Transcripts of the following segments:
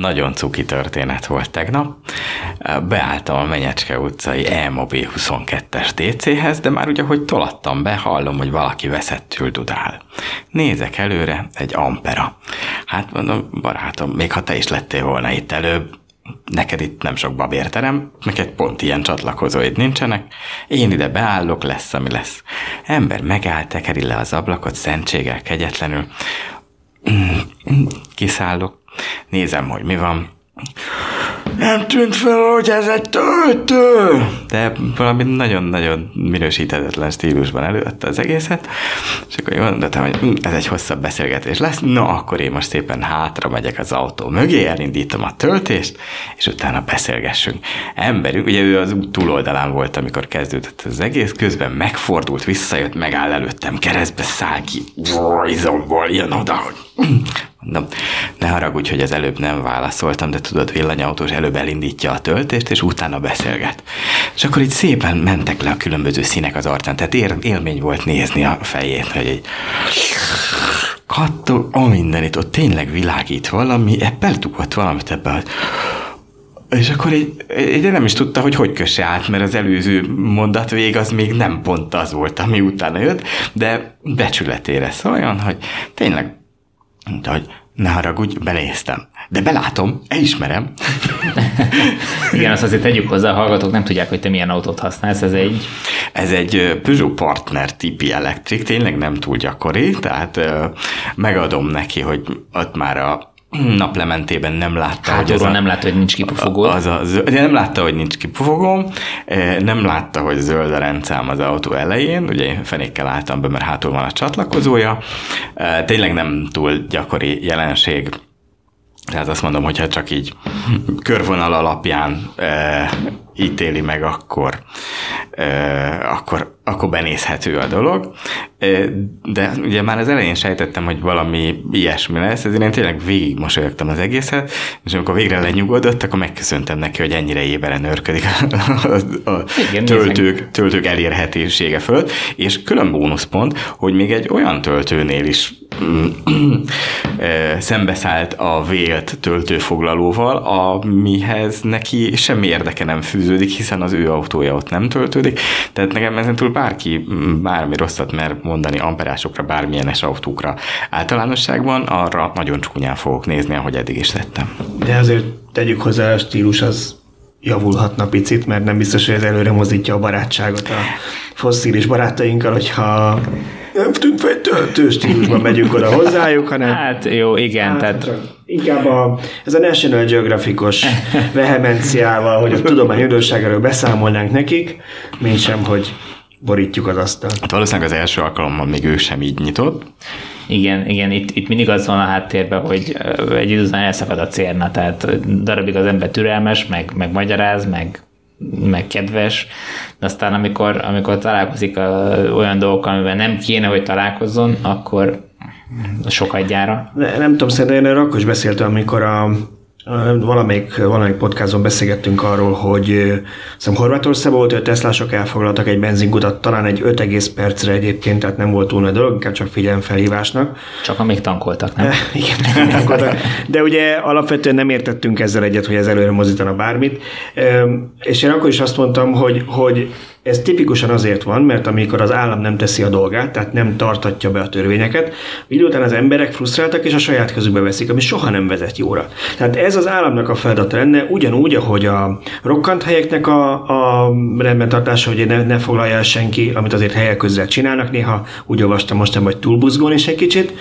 nagyon cuki történet volt tegnap. Beálltam a Menyecske utcai E-Mobil 22-es DC-hez, de már ugye, hogy tolattam be, hallom, hogy valaki veszettül dudál. Nézek előre, egy Ampera. Hát mondom, barátom, még ha te is lettél volna itt előbb, neked itt nem sok babérterem, neked pont ilyen csatlakozóid nincsenek, én ide beállok, lesz, ami lesz. Ember megáll, tekeri le az ablakot, szentséggel, kegyetlenül, kiszállok, nézem, hogy mi van, nem tűnt fel, hogy ez egy töltő! De valami nagyon-nagyon minősíthetetlen stílusban előadta az egészet, és akkor mondtam, hogy hm, ez egy hosszabb beszélgetés lesz, na akkor én most szépen hátra megyek az autó mögé, elindítom a töltést, és utána beszélgessünk. Emberünk, ugye ő az út túloldalán volt, amikor kezdődött az egész, közben megfordult, visszajött, megáll előttem, keresztbe száll ki, izomból jön oda, hogy Mondom, ne haragudj, hogy az előbb nem válaszoltam, de tudod, villanyautós előbb elindítja a töltést, és utána beszélget. És akkor így szépen mentek le a különböző színek az arcán, tehát ér, élmény volt nézni a fejét, hogy egy kattol, a mindenit, ott tényleg világít valami, beltugott valamit ebbe a és akkor így nem is tudta, hogy hogy kösse át, mert az előző mondat vég az még nem pont az volt, ami utána jött, de becsületére szóljon, hogy tényleg mondta, hogy ne haragudj, beleéztem. De belátom, elismerem. Igen, azt azért tegyük hozzá, a hallgatók nem tudják, hogy te milyen autót használsz, ez egy... Ez egy Peugeot Partner tipi elektrik, tényleg nem túl gyakori, tehát megadom neki, hogy ott már a naplementében nem látta, hogy az a, nem látta, hogy nincs kipufogó. Az a, nem látta, hogy nincs kipufogó, nem látta, hogy zöld a rendszám az autó elején, ugye fenékkel álltam be, mert hátul van a csatlakozója. Tényleg nem túl gyakori jelenség, tehát azt mondom, hogyha csak így körvonal alapján e, ítéli meg, akkor, akkor akkor benézhető a dolog. De ugye már az elején sejtettem, hogy valami ilyesmi lesz, ezért én tényleg végig mosolyogtam az egészet, és amikor végre lenyugodott, akkor megköszöntem neki, hogy ennyire éberen örködik a, a, a Igen, töltők, töltők elérhetősége fölött, és külön bónuszpont, hogy még egy olyan töltőnél is szembeszállt a vélt töltőfoglalóval, amihez neki semmi érdeke nem fűződik, hiszen az ő autója ott nem töltődik, tehát nekem ezen túl bárki bármi rosszat mer mondani amperásokra, bármilyenes autókra általánosságban, arra nagyon csúnyán fogok nézni, ahogy eddig is tettem. De azért tegyük hozzá, a stílus az javulhatna picit, mert nem biztos, hogy ez előre mozdítja a barátságot a fosszilis barátainkkal, hogyha nem tűnt fel töltő stílusban megyünk oda hozzájuk, hanem... Hát jó, igen, hát, tehát... Inkább a, ez a National Geographic-os vehemenciával, hogy a tudomány üdvösságáról beszámolnánk nekik, mint sem, hogy borítjuk az asztalt. Hát valószínűleg az első alkalommal még ő sem így nyitott. Igen, igen, itt, itt mindig az van a háttérben, hogy egy idő után elszakad a cérna, tehát darabig az ember türelmes, meg, meg magyaráz, meg, meg kedves, de aztán amikor, amikor találkozik a, olyan dolgokkal, amivel nem kéne, hogy találkozzon, akkor sokadjára. Ne, nem tudom, szerintem én akkor is beszéltem, amikor a Valamelyik, valamelyik podcaston beszélgettünk arról, hogy hiszem Horvátországban volt, hogy a Teslások elfoglaltak egy benzinkutat, talán egy 5 egész percre egyébként, tehát nem volt túl nagy dolog, inkább csak figyelemfelhívásnak. Csak amíg tankoltak, nem? Igen, tankoltak. De ugye alapvetően nem értettünk ezzel egyet, hogy ez előre mozítana bármit. És én akkor is azt mondtam, hogy, hogy ez tipikusan azért van, mert amikor az állam nem teszi a dolgát, tehát nem tartatja be a törvényeket, idő után az emberek frusztráltak és a saját kezükbe veszik, ami soha nem vezet jóra. Tehát ez az államnak a feladata lenne, ugyanúgy, ahogy a rokkant helyeknek a, a rendbentartása, hogy ne, ne foglalja el senki, amit azért helyek közzel csinálnak, néha úgy olvastam most, hogy túlbuzgón is egy kicsit,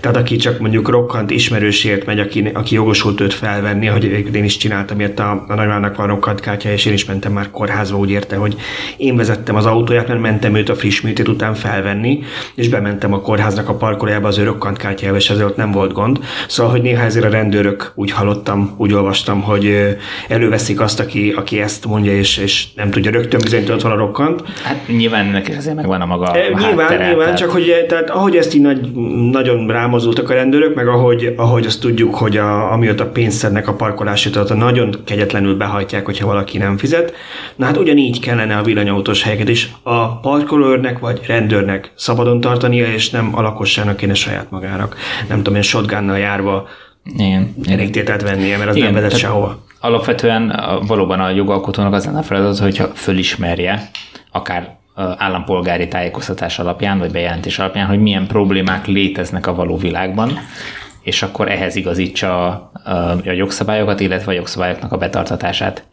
tehát aki csak mondjuk rokkant ismerősért megy, aki, aki jogosult őt felvenni, hogy én is csináltam, miért a, a nagymának van rokkant kártya, és én is mentem már kórházba, úgy érte, hogy én én vezettem az autóját, mert mentem őt a friss műtét után felvenni, és bementem a kórháznak a parkolójába az örök kártyájába, és ezért ott nem volt gond. Szóval, hogy néha ezért a rendőrök úgy hallottam, úgy olvastam, hogy előveszik azt, aki, aki ezt mondja, és, és nem tudja rögtön bizony, ott van a rokkant. Hát nyilván neki azért megvan a maga e, Nyilván, háttere, nyilván, tehát... csak hogy tehát ahogy ezt így nagy, nagyon rámozultak a rendőrök, meg ahogy, ahogy azt tudjuk, hogy a, amióta pénzt szednek a parkolásért, ott nagyon kegyetlenül behajtják, hogyha valaki nem fizet. Na hát ugyanígy kellene a villanyautó autós helyeket is a parkolőrnek vagy rendőrnek szabadon tartania, és nem a lakosságnak kéne saját magának. Nem tudom, én shotgunnal járva Igen. elég tételt vennie, mert az Igen, nem vezet sehova. Alapvetően a- valóban a jogalkotónak az lenne a feladat, hogyha fölismerje, akár állampolgári tájékoztatás alapján, vagy bejelentés alapján, hogy milyen problémák léteznek a való világban, és akkor ehhez igazítsa a, a, a jogszabályokat, illetve a jogszabályoknak a betartatását.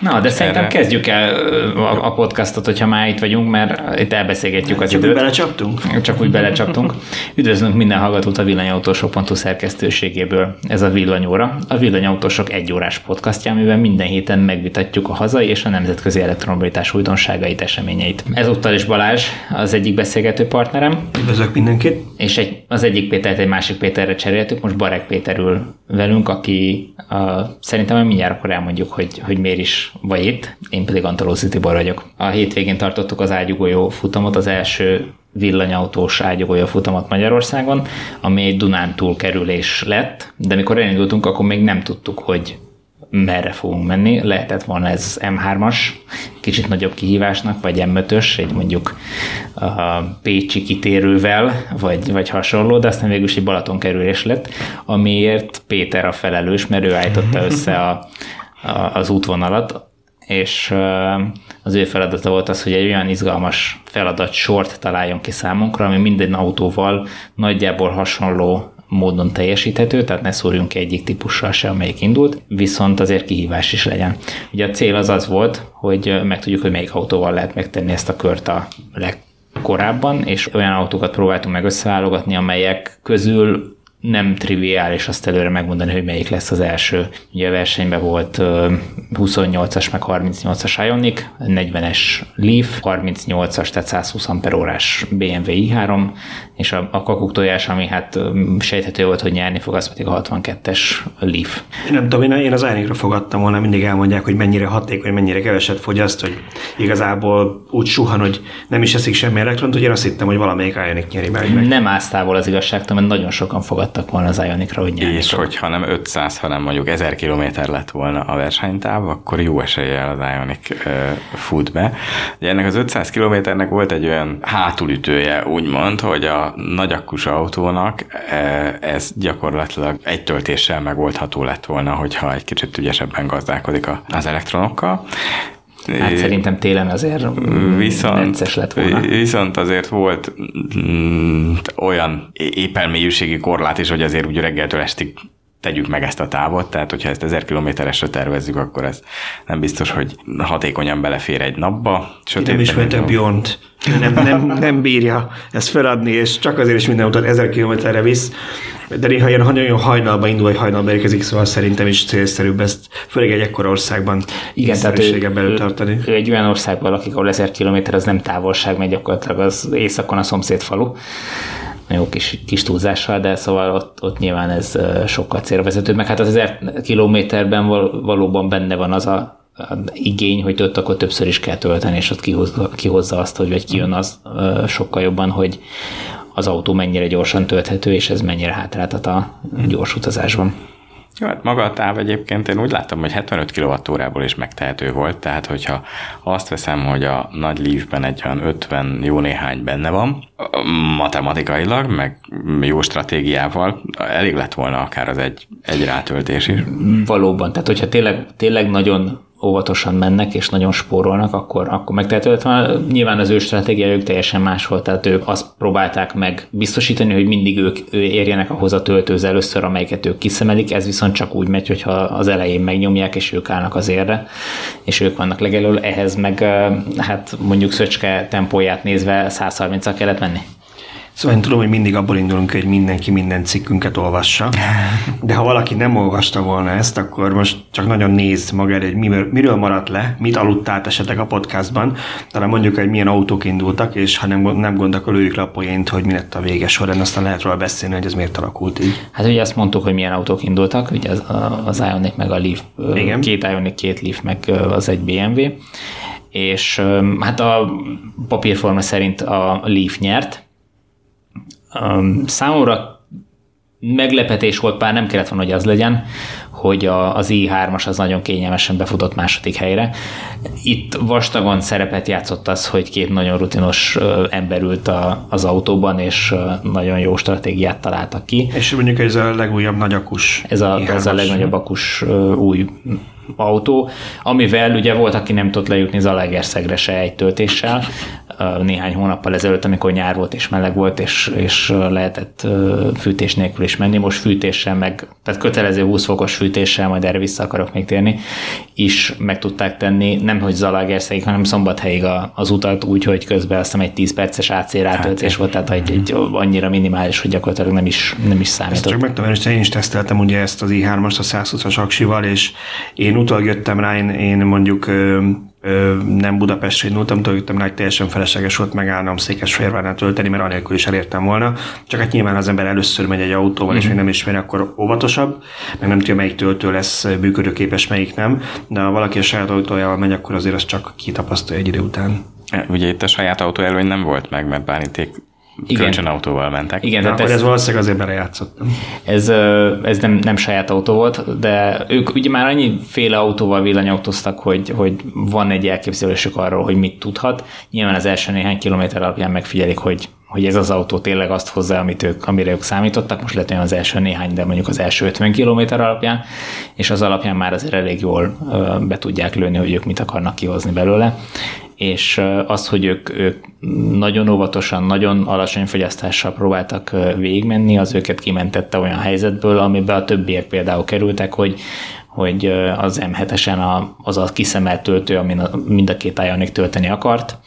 Na, de szerintem Erre- kezdjük el a, a podcastot, hogyha már itt vagyunk, mert itt elbeszélgetjük az Csak időt. belecsaptunk? Csak úgy belecsaptunk. Üdvözlünk minden hallgatót a villanyautósok.hu szerkesztőségéből. Ez a Villanyóra, a Villanyautósok egy órás podcastja, amiben minden héten megvitatjuk a hazai és a nemzetközi elektromobilitás újdonságait, eseményeit. Ezúttal is Balázs, az egyik beszélgető partnerem, Üdvözlök mindenkit. és egy, az egyik Pétert egy másik Péterre cseréltük, most Barek Péter ül velünk, aki uh, szerintem mindjárt akkor elmondjuk, hogy, hogy miért is vagy itt, én pedig Antalózi Tibor vagyok. A hétvégén tartottuk az ágyugójó futamot, az első villanyautós ágyugójó futamot Magyarországon, ami egy Dunántúl kerülés lett, de mikor elindultunk, akkor még nem tudtuk, hogy merre fogunk menni. Lehetett volna ez M3-as, kicsit nagyobb kihívásnak, vagy M5-ös, egy mondjuk a Pécsi kitérővel, vagy, vagy hasonló, de aztán végül is egy Balaton kerülés lett, amiért Péter a felelős, mert ő állította össze a, a, az útvonalat, és az ő feladata volt az, hogy egy olyan izgalmas feladat sort találjon ki számunkra, ami minden autóval nagyjából hasonló módon teljesíthető, tehát ne szúrjunk ki egyik típussal se, amelyik indult, viszont azért kihívás is legyen. Ugye a cél az az volt, hogy megtudjuk, hogy melyik autóval lehet megtenni ezt a kört a legkorábban, és olyan autókat próbáltunk meg összeválogatni, amelyek közül nem triviális azt előre megmondani, hogy melyik lesz az első. Ugye a versenyben volt ö, 28-as meg 38-as Ioniq, 40-es Leaf, 38-as, tehát 120 per órás BMW i3, és a, a kakuk tojás, ami hát sejthető volt, hogy nyerni fog, az pedig a 62-es Leaf. Én nem tudom, én, én az Ironicra fogadtam volna, mindig elmondják, hogy mennyire hatékony, mennyire keveset fogyaszt, hogy igazából úgy suhan, hogy nem is eszik semmi elektront, hogy én azt hittem, hogy valamelyik Ionic nyeri meg. Nem állsz távol az igazságtól, mert nagyon sokan fogadtak volna az Ioniqra, hogy nyerni És fog. hogyha nem 500, hanem mondjuk 1000 km lett volna a versenytáv, akkor jó eséllyel az Ionic uh, fut be. Ugye ennek az 500 kilométernek volt egy olyan hátulütője, úgymond, hogy a nagyakkus autónak uh, ez gyakorlatilag egy töltéssel megoldható lett volna, hogyha egy kicsit ügyesebben gazdálkodik a- az elektronokkal. Hát szerintem télen azért Viszont, lett volna. viszont azért volt mm, olyan épelmélyűségi korlát is, hogy azért úgy reggeltől estig tegyük meg ezt a távot, tehát hogyha ezt 1000 kilométeresre tervezzük, akkor ez nem biztos, hogy hatékonyan belefér egy napba. nem ismertek Bjornt. Nem, nem, nem bírja ezt feladni, és csak azért is minden utat 1000 kilométerre visz. De néha ilyen nagyon hajnalba indul, vagy hajnalba érkezik, szóval szerintem is célszerűbb ezt, főleg egy ekkora országban Igen, tehát ő, belül ő, tartani. ő, egy olyan országban lakik, ahol 1000 km az nem távolság, mert gyakorlatilag az északon a szomszéd falu. Jó kis, kis túlzással, de szóval ott, ott nyilván ez sokkal célvezetőbb. Meg hát az 1000 kilométerben val, valóban benne van az a a igény, hogy ott akkor többször is kell tölteni, és ott kihozza, kihozza azt, hogy vagy kijön az sokkal jobban, hogy az autó mennyire gyorsan tölthető, és ez mennyire hátráltat a gyors utazásban. Jó, hát maga a táv egyébként én úgy láttam, hogy 75 kWh-ból is megtehető volt, tehát hogyha azt veszem, hogy a nagy Leafben egy olyan 50 jó néhány benne van, matematikailag, meg jó stratégiával elég lett volna akár az egy, egy rátöltés is. Valóban, tehát hogyha tényleg, tényleg nagyon óvatosan mennek és nagyon spórolnak, akkor, akkor megtehető volna. Nyilván az ő stratégiájuk teljesen más volt, tehát ők azt próbálták meg biztosítani, hogy mindig ők érjenek ahhoz a töltőz először, amelyiket ők kiszemelik, ez viszont csak úgy megy, hogyha az elején megnyomják, és ők állnak az érre, és ők vannak legelől, ehhez meg hát mondjuk Szöcske tempóját nézve 130-al kellett menni. Szóval én tudom, hogy mindig abból indulunk, hogy mindenki minden cikkünket olvassa, de ha valaki nem olvasta volna ezt, akkor most csak nagyon néz magára, hogy miről, miről maradt le, mit aludtál esetleg a podcastban, talán mondjuk, hogy milyen autók indultak, és ha nem, nem gond, akkor lőjük le a poént, hogy mi lett a vége során, aztán lehet róla beszélni, hogy ez miért alakult így. Hát ugye azt mondtuk, hogy milyen autók indultak, ugye az, az Ioniq meg a Leaf, Igen. két Ioniq, két Leaf meg az egy BMW, és hát a papírforma szerint a Leaf nyert. Számomra meglepetés volt, bár nem kellett volna, hogy az legyen, hogy a, az i3-as az nagyon kényelmesen befutott második helyre. Itt vastagon szerepet játszott az, hogy két nagyon rutinos ember ült a, az autóban, és nagyon jó stratégiát találtak ki. És mondjuk ez a legújabb nagyakus. Ez a, ez a legnagyobb akus új autó, amivel ugye volt, aki nem tudott lejutni Zalaegerszegre se egy töltéssel, néhány hónappal ezelőtt, amikor nyár volt és meleg volt, és, és lehetett fűtés nélkül is menni. Most fűtéssel meg, tehát kötelező 20 fokos fűtéssel, majd erre vissza akarok még térni, is meg tudták tenni, nem hogy Zalaegerszegig, hanem Szombathelyig az utat, úgyhogy közben azt hiszem egy 10 perces AC rátöltés hát, volt, tehát egy, egy annyira minimális, hogy gyakorlatilag nem is, nem is számított. Ezt csak meg tudom, én is teszteltem ugye ezt az i3-ast a 120-as aksival, és én utal jöttem rá, én, én mondjuk nem Budapestre indultam, töltöttem rá, teljesen felesleges volt megállnom Székesfehérvárnál tölteni, mert anélkül is elértem volna. Csak hát nyilván az ember először megy egy autóval, mm-hmm. és még nem ismeri, akkor óvatosabb, meg nem tudja, melyik töltő lesz működőképes, melyik nem. De ha valaki a saját autójával megy, akkor azért az csak kitapasztalja egy idő után. Ugye itt a saját autó előny nem volt meg, mert báníték igen. kölcsönautóval mentek. Igen, tehát ez, ez valószínűleg azért belejátszottam. Ez, ez nem, nem saját autó volt, de ők ugye már annyi féle autóval villanyautóztak, hogy, hogy van egy elképzelésük arról, hogy mit tudhat. Nyilván az első néhány kilométer alapján megfigyelik, hogy hogy ez az autó tényleg azt hozza, amit ők, amire ők számítottak, most lehet olyan az első néhány, de mondjuk az első 50 km alapján, és az alapján már azért elég jól be tudják lőni, hogy ők mit akarnak kihozni belőle. És az, hogy ők, ők nagyon óvatosan, nagyon alacsony fogyasztással próbáltak végigmenni, az őket kimentette olyan helyzetből, amiben a többiek például kerültek, hogy hogy az M7-esen az a kiszemelt töltő, amin mind a két Ioniq tölteni akart,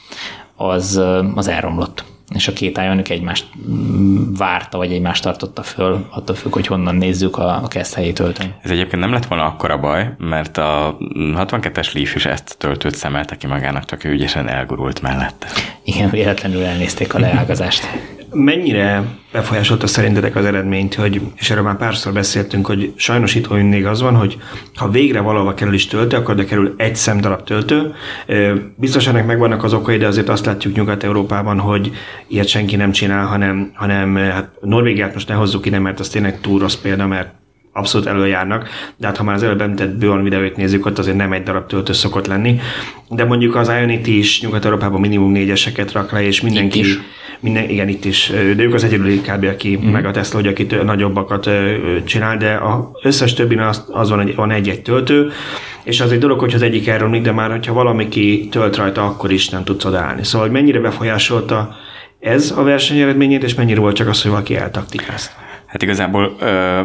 az, az elromlott és a két Ionic egymást várta, vagy egymást tartotta föl, attól függ, hogy honnan nézzük a, a helyét tölteni. Ez egyébként nem lett volna akkora baj, mert a 62-es Leaf is ezt töltőt szemelte ki magának, csak ő ügyesen elgurult mellette. Igen, véletlenül elnézték a leágazást. Mennyire befolyásolta szerintetek az eredményt, hogy, és erről már párszor beszéltünk, hogy sajnos itt mindig az van, hogy ha végre valahova kerül is töltő, akkor de kerül egy szem darab töltő. Biztos ennek megvannak az okai, de azért azt látjuk Nyugat-Európában, hogy ilyet senki nem csinál, hanem, hanem hát Norvégiát most ne hozzuk ide, mert az tényleg túl rossz példa, mert abszolút előjárnak, de hát ha már az előbb említett Bjorn videóit nézzük, ott azért nem egy darab töltő szokott lenni. De mondjuk az Ionity is Nyugat-Európában minimum négyeseket rak le, és mindenki... Is. Minden, igen, itt is. De ők az egyedüli kb. aki, mm. meg a Tesla, hogy aki nagyobbakat csinál, de az összes többi az, az van, egy, van egy-egy töltő, és az egy dolog, hogy az egyik elromlik, de már, hogyha valami tölt rajta, akkor is nem tudsz odaállni. Szóval, hogy mennyire befolyásolta ez a verseny eredményét, és mennyire volt csak az, hogy valaki eltaktikázta? Hát igazából ö,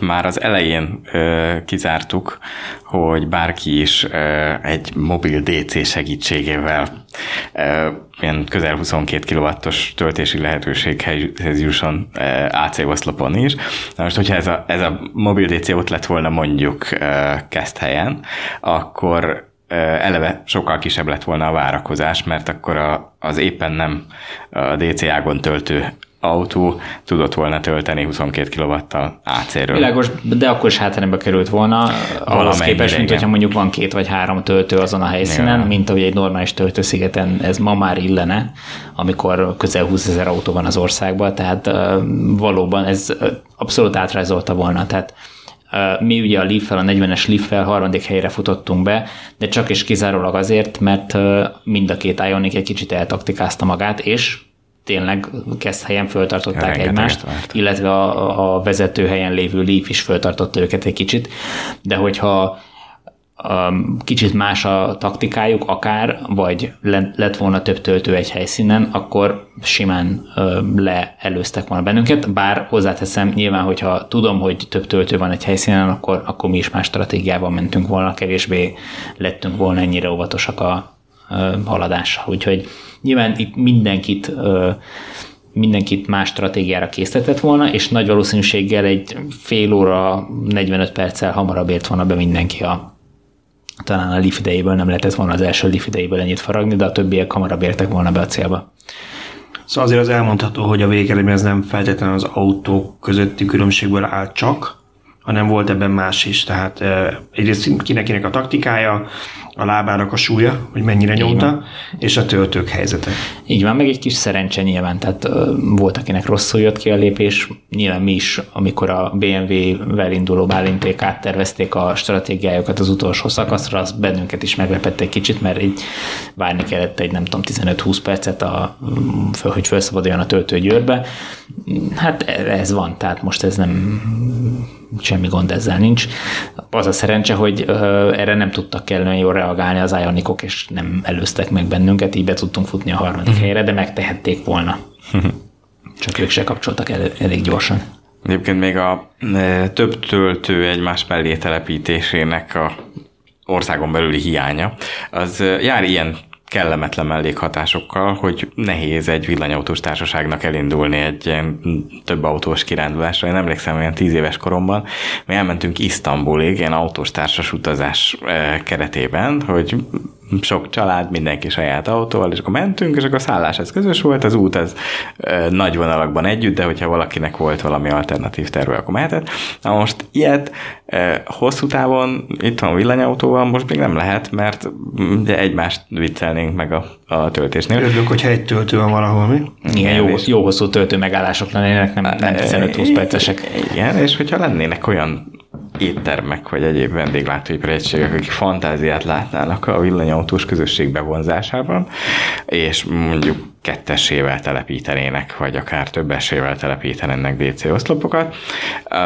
már az elején ö, kizártuk, hogy bárki is ö, egy mobil DC segítségével ö, ilyen közel 22 kW-os töltési lehetőséghez jusson ö, AC oszlopon is. Na most, hogyha ez a, ez a mobil DC ott lett volna mondjuk ö, kezd helyen, akkor eleve sokkal kisebb lett volna a várakozás, mert akkor a, az éppen nem a DC ágon töltő autó tudott volna tölteni 22 kW-tal AC-ről. Világos, de akkor is hátrányba került volna, ahhoz képest, mint hogyha mondjuk van két vagy három töltő azon a helyszínen, Igen. mint ahogy egy normális töltőszigeten ez ma már illene, amikor közel 20 ezer autó van az országban, tehát valóban ez abszolút átrajzolta volna, tehát mi ugye a leaf a 40-es leaf harmadik helyre futottunk be, de csak és kizárólag azért, mert mind a két Ionic egy kicsit eltaktikázta magát, és tényleg kezd helyen föltartották Rengeteg egymást, várt. illetve a, a vezető helyen lévő Leaf is föltartotta őket egy kicsit, de hogyha um, kicsit más a taktikájuk akár, vagy lett volna több töltő egy helyszínen, akkor simán uh, leelőztek volna bennünket, bár hozzáteszem, nyilván, hogyha tudom, hogy több töltő van egy helyszínen, akkor, akkor mi is más stratégiával mentünk volna, kevésbé lettünk volna ennyire óvatosak a haladással. Úgyhogy Nyilván itt mindenkit mindenkit más stratégiára készített volna, és nagy valószínűséggel egy fél óra, 45 perccel hamarabb ért volna be mindenki a talán a Leaf idejéből nem lehetett volna az első Leaf idejéből ennyit faragni, de a többiek hamarabb értek volna be a célba. Szóval azért az elmondható, hogy a végeredmény ez nem feltétlenül az autók közötti különbségből áll csak, hanem volt ebben más is. Tehát egyrészt kinek a taktikája, a lábának a súlya, hogy mennyire nyomta, és a töltők helyzete. Így van, meg egy kis szerencse nyilván, tehát volt, akinek rosszul jött ki a lépés, nyilván mi is, amikor a BMW-vel induló bálinték áttervezték a stratégiájukat az utolsó szakaszra, az bennünket is meglepett egy kicsit, mert így várni kellett egy nem tudom 15-20 percet, a, hogy felszabaduljon a töltő győrbe. Hát ez van, tehát most ez nem semmi gond ezzel nincs. Az a szerencse, hogy erre nem tudtak kellően jól reagálni az Ionikok, és nem előztek meg bennünket, így be tudtunk futni a harmadik uh-huh. helyre, de megtehették volna. Csak ők se kapcsoltak el, elég gyorsan. Egyébként még a e, több töltő egymás mellé telepítésének a országon belüli hiánya, az jár ilyen kellemetlen mellékhatásokkal, hogy nehéz egy villanyautós társaságnak elindulni egy ilyen több autós kirándulásra. Én emlékszem, olyan tíz éves koromban mi elmentünk Isztambulig, ilyen autós társas utazás eh, keretében, hogy sok család, mindenki saját autóval, és akkor mentünk, és akkor a szállás ez közös volt, az út az e, nagy vonalakban együtt, de hogyha valakinek volt valami alternatív terve, akkor mehetett. Na most ilyet e, hosszú távon itt van villanyautóval, most még nem lehet, mert ugye egymást viccelnénk meg a, a töltésnél. Örülök, hogyha egy töltő van valahol, mi? Igen, jó, jó hosszú töltő megállások lennének, nem, nem 15-20 percesek. Igen, és hogyha lennének olyan éttermek vagy egyéb vendéglátóipari egységek, akik fantáziát látnának a villanyautós közösség bevonzásában, és mondjuk kettesével telepítenének, vagy akár többesével telepítenének DC oszlopokat. Uh,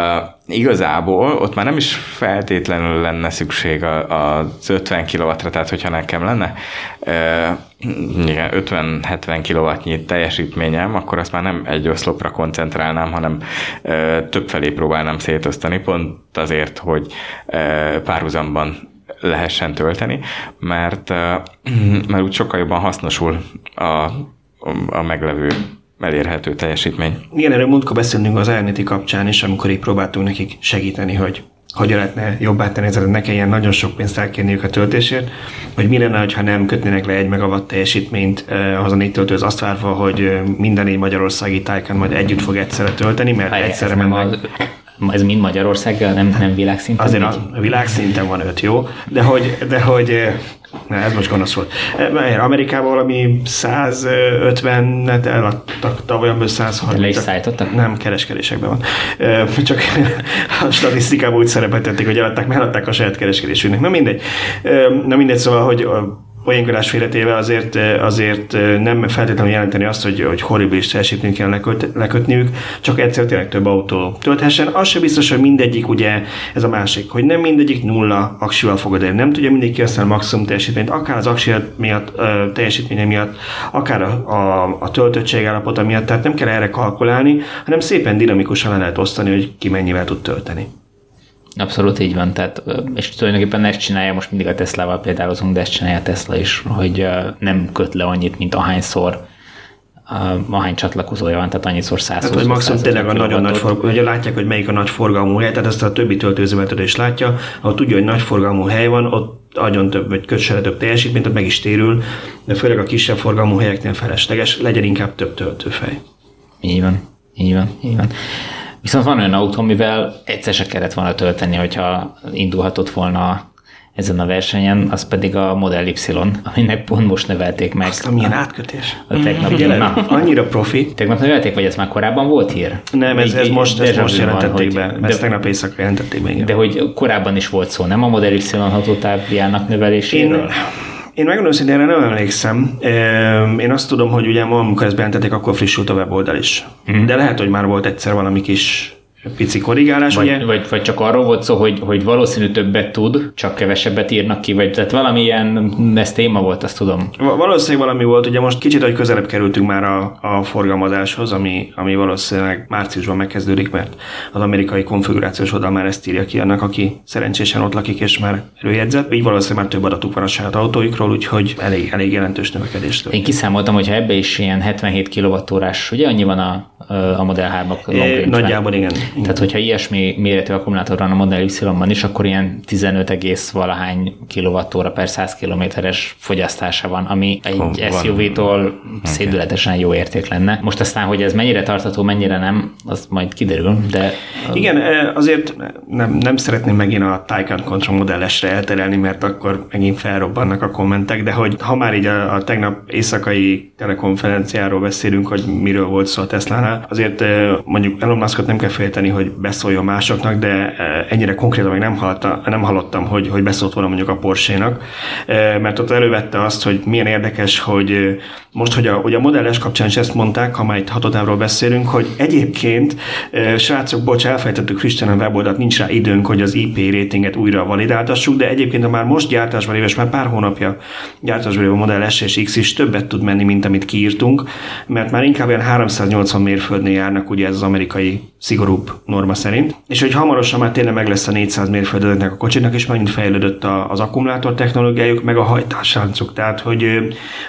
igazából ott már nem is feltétlenül lenne szükség az 50 kW-ra, tehát hogyha nekem lenne uh, 50-70 kW teljesítményem, akkor azt már nem egy oszlopra koncentrálnám, hanem uh, több felé próbálnám szétosztani, pont azért, hogy uh, párhuzamban lehessen tölteni, mert, mert úgy sokkal jobban hasznosul a a meglevő elérhető teljesítmény. Igen, erről múltkor beszélnünk az Ionity kapcsán is, amikor így próbáltunk nekik segíteni, hogy hogyan lehetne jobbá tenni ezeket, ne kelljen nagyon sok pénzt elkérniük a töltésért, hogy mi lenne, ha nem kötnének le egy megawatt teljesítményt eh, az a négy töltőhöz, azt várva, hogy eh, minden négy magyarországi tájkán majd együtt fog egyszerre tölteni, mert Hely, egyszerre mennek. Ez mind Magyarország, nem, nem világszinten? Azért a világszinten van öt, jó? De hogy, de hogy eh, Na, ez most gonosz volt. Eh, Amerikában valami 150-et eladtak, tavaly amiből 130 Le is szállítottak? Nem, kereskedésekben van. Eh, csak a statisztikában úgy szerepeltették, hogy eladták, mert eladták a saját kereskedésünknek. Na mindegy. Na mindegy, szóval, hogy poénkodás félretéve azért, azért nem feltétlenül jelenteni azt, hogy, hogy horribilis teljesítményt kell leköt, lekötniük, csak egyszer tényleg több autó tölthessen. Az sem biztos, hogy mindegyik, ugye ez a másik, hogy nem mindegyik nulla aksival fogod elérni. Nem tudja mindenki a maximum teljesítményt, akár az aksi miatt, teljesítménye miatt, akár a, a, a töltöttség állapota miatt, tehát nem kell erre kalkulálni, hanem szépen dinamikusan le lehet osztani, hogy ki mennyivel tud tölteni. Abszolút így van, tehát, és tulajdonképpen ezt csinálja, most mindig a Tesla-val példálozunk, de ezt csinálja a Tesla is, hogy nem köt le annyit, mint ahányszor ahány csatlakozója van, tehát annyiszor száz. Tehát, hogy maximum tényleg a nagyon nagy forgalmú, hogy látják, hogy melyik a nagy forgalmú hely, tehát ezt a többi töltőzövetet is látja, ahol tudja, hogy nagy forgalmú hely van, ott agyon több, vagy kötsele több teljesítményt, ott meg is térül, de főleg a kisebb forgalmú helyeknél felesleges, legyen inkább több töltőfej. Így van, így van, így van. Viszont van olyan autó, amivel egyszer se kellett volna tölteni, hogyha indulhatott volna ezen a versenyen, az pedig a Model Y, aminek pont most nevelték meg. Azt a milyen átkötés. A tegnap, Figyelem, na, annyira profi. Tegnap nevelték, vagy ez már korábban volt hír? Nem, ez, ez most, ez most jelentették van, be. De, ezt tegnap éjszaka jelentették be. De hogy korábban is volt szó, nem a Model Y hatótávjának növeléséről? Én, én megmondom hogy erre nem emlékszem. Én azt tudom, hogy ugye ma, amikor ezt bejelentették, akkor frissült a weboldal is. Mm. De lehet, hogy már volt egyszer valami kis pici korrigálás, vagy, ugye? Vagy, vagy csak arról volt szó, hogy, hogy valószínű többet tud, csak kevesebbet írnak ki, vagy tehát valamilyen, ez téma volt, azt tudom. Valószínűleg valami volt, ugye most kicsit, hogy közelebb kerültünk már a, a forgalmazáshoz, ami, ami valószínűleg márciusban megkezdődik, mert az amerikai konfigurációs oldal már ezt írja ki annak, aki szerencsésen ott lakik és már előjegyzett. Így valószínűleg már több adatuk van a saját autóikról, úgyhogy elég, elég jelentős növekedést. Én kiszámoltam, hogy ha ebbe is ilyen 77 kWh, ugye annyi van a, a Model 3-ak é, Nagyjából igen. Tehát, hogyha ilyesmi méretű akkumulátor van a Model Y-ban is, akkor ilyen 15, valahány kWh per 100 kilométeres fogyasztása van, ami egy oh, SUV-tól szédületesen jó érték lenne. Most aztán, hogy ez mennyire tartható, mennyire nem, az majd kiderül, de... Igen, azért nem, nem szeretném megint a Taycan Contra modellesre elterelni, mert akkor megint felrobbannak a kommentek, de hogy ha már így a, a tegnap éjszakai telekonferenciáról beszélünk, hogy miről volt szó a Tesla-nál, azért mondjuk Elon Muskot nem kell félteni, hogy beszóljon másoknak, de ennyire konkrétan még nem, hallotta, nem hallottam, hogy, hogy beszólt volna mondjuk a Porsche-nak, mert ott elővette azt, hogy milyen érdekes, hogy most, hogy a, hogy a modelles kapcsán is ezt mondták, ha már itt hatodávról beszélünk, hogy egyébként, srácok, bocs, elfejtettük Krisztián weboldalt, nincs rá időnk, hogy az IP ratinget újra validáltassuk, de egyébként a már most gyártásban éves, már pár hónapja gyártásban lévő Model S és X is többet tud menni, mint amit kiírtunk, mert már inkább olyan 380 mérföldnél járnak, ugye ez az amerikai szigorúbb norma szerint. És hogy hamarosan már tényleg meg lesz a 400 mérföld ezeknek a kocsinak, és megint fejlődött az akkumulátor technológiájuk, meg a hajtásláncuk. Tehát, hogy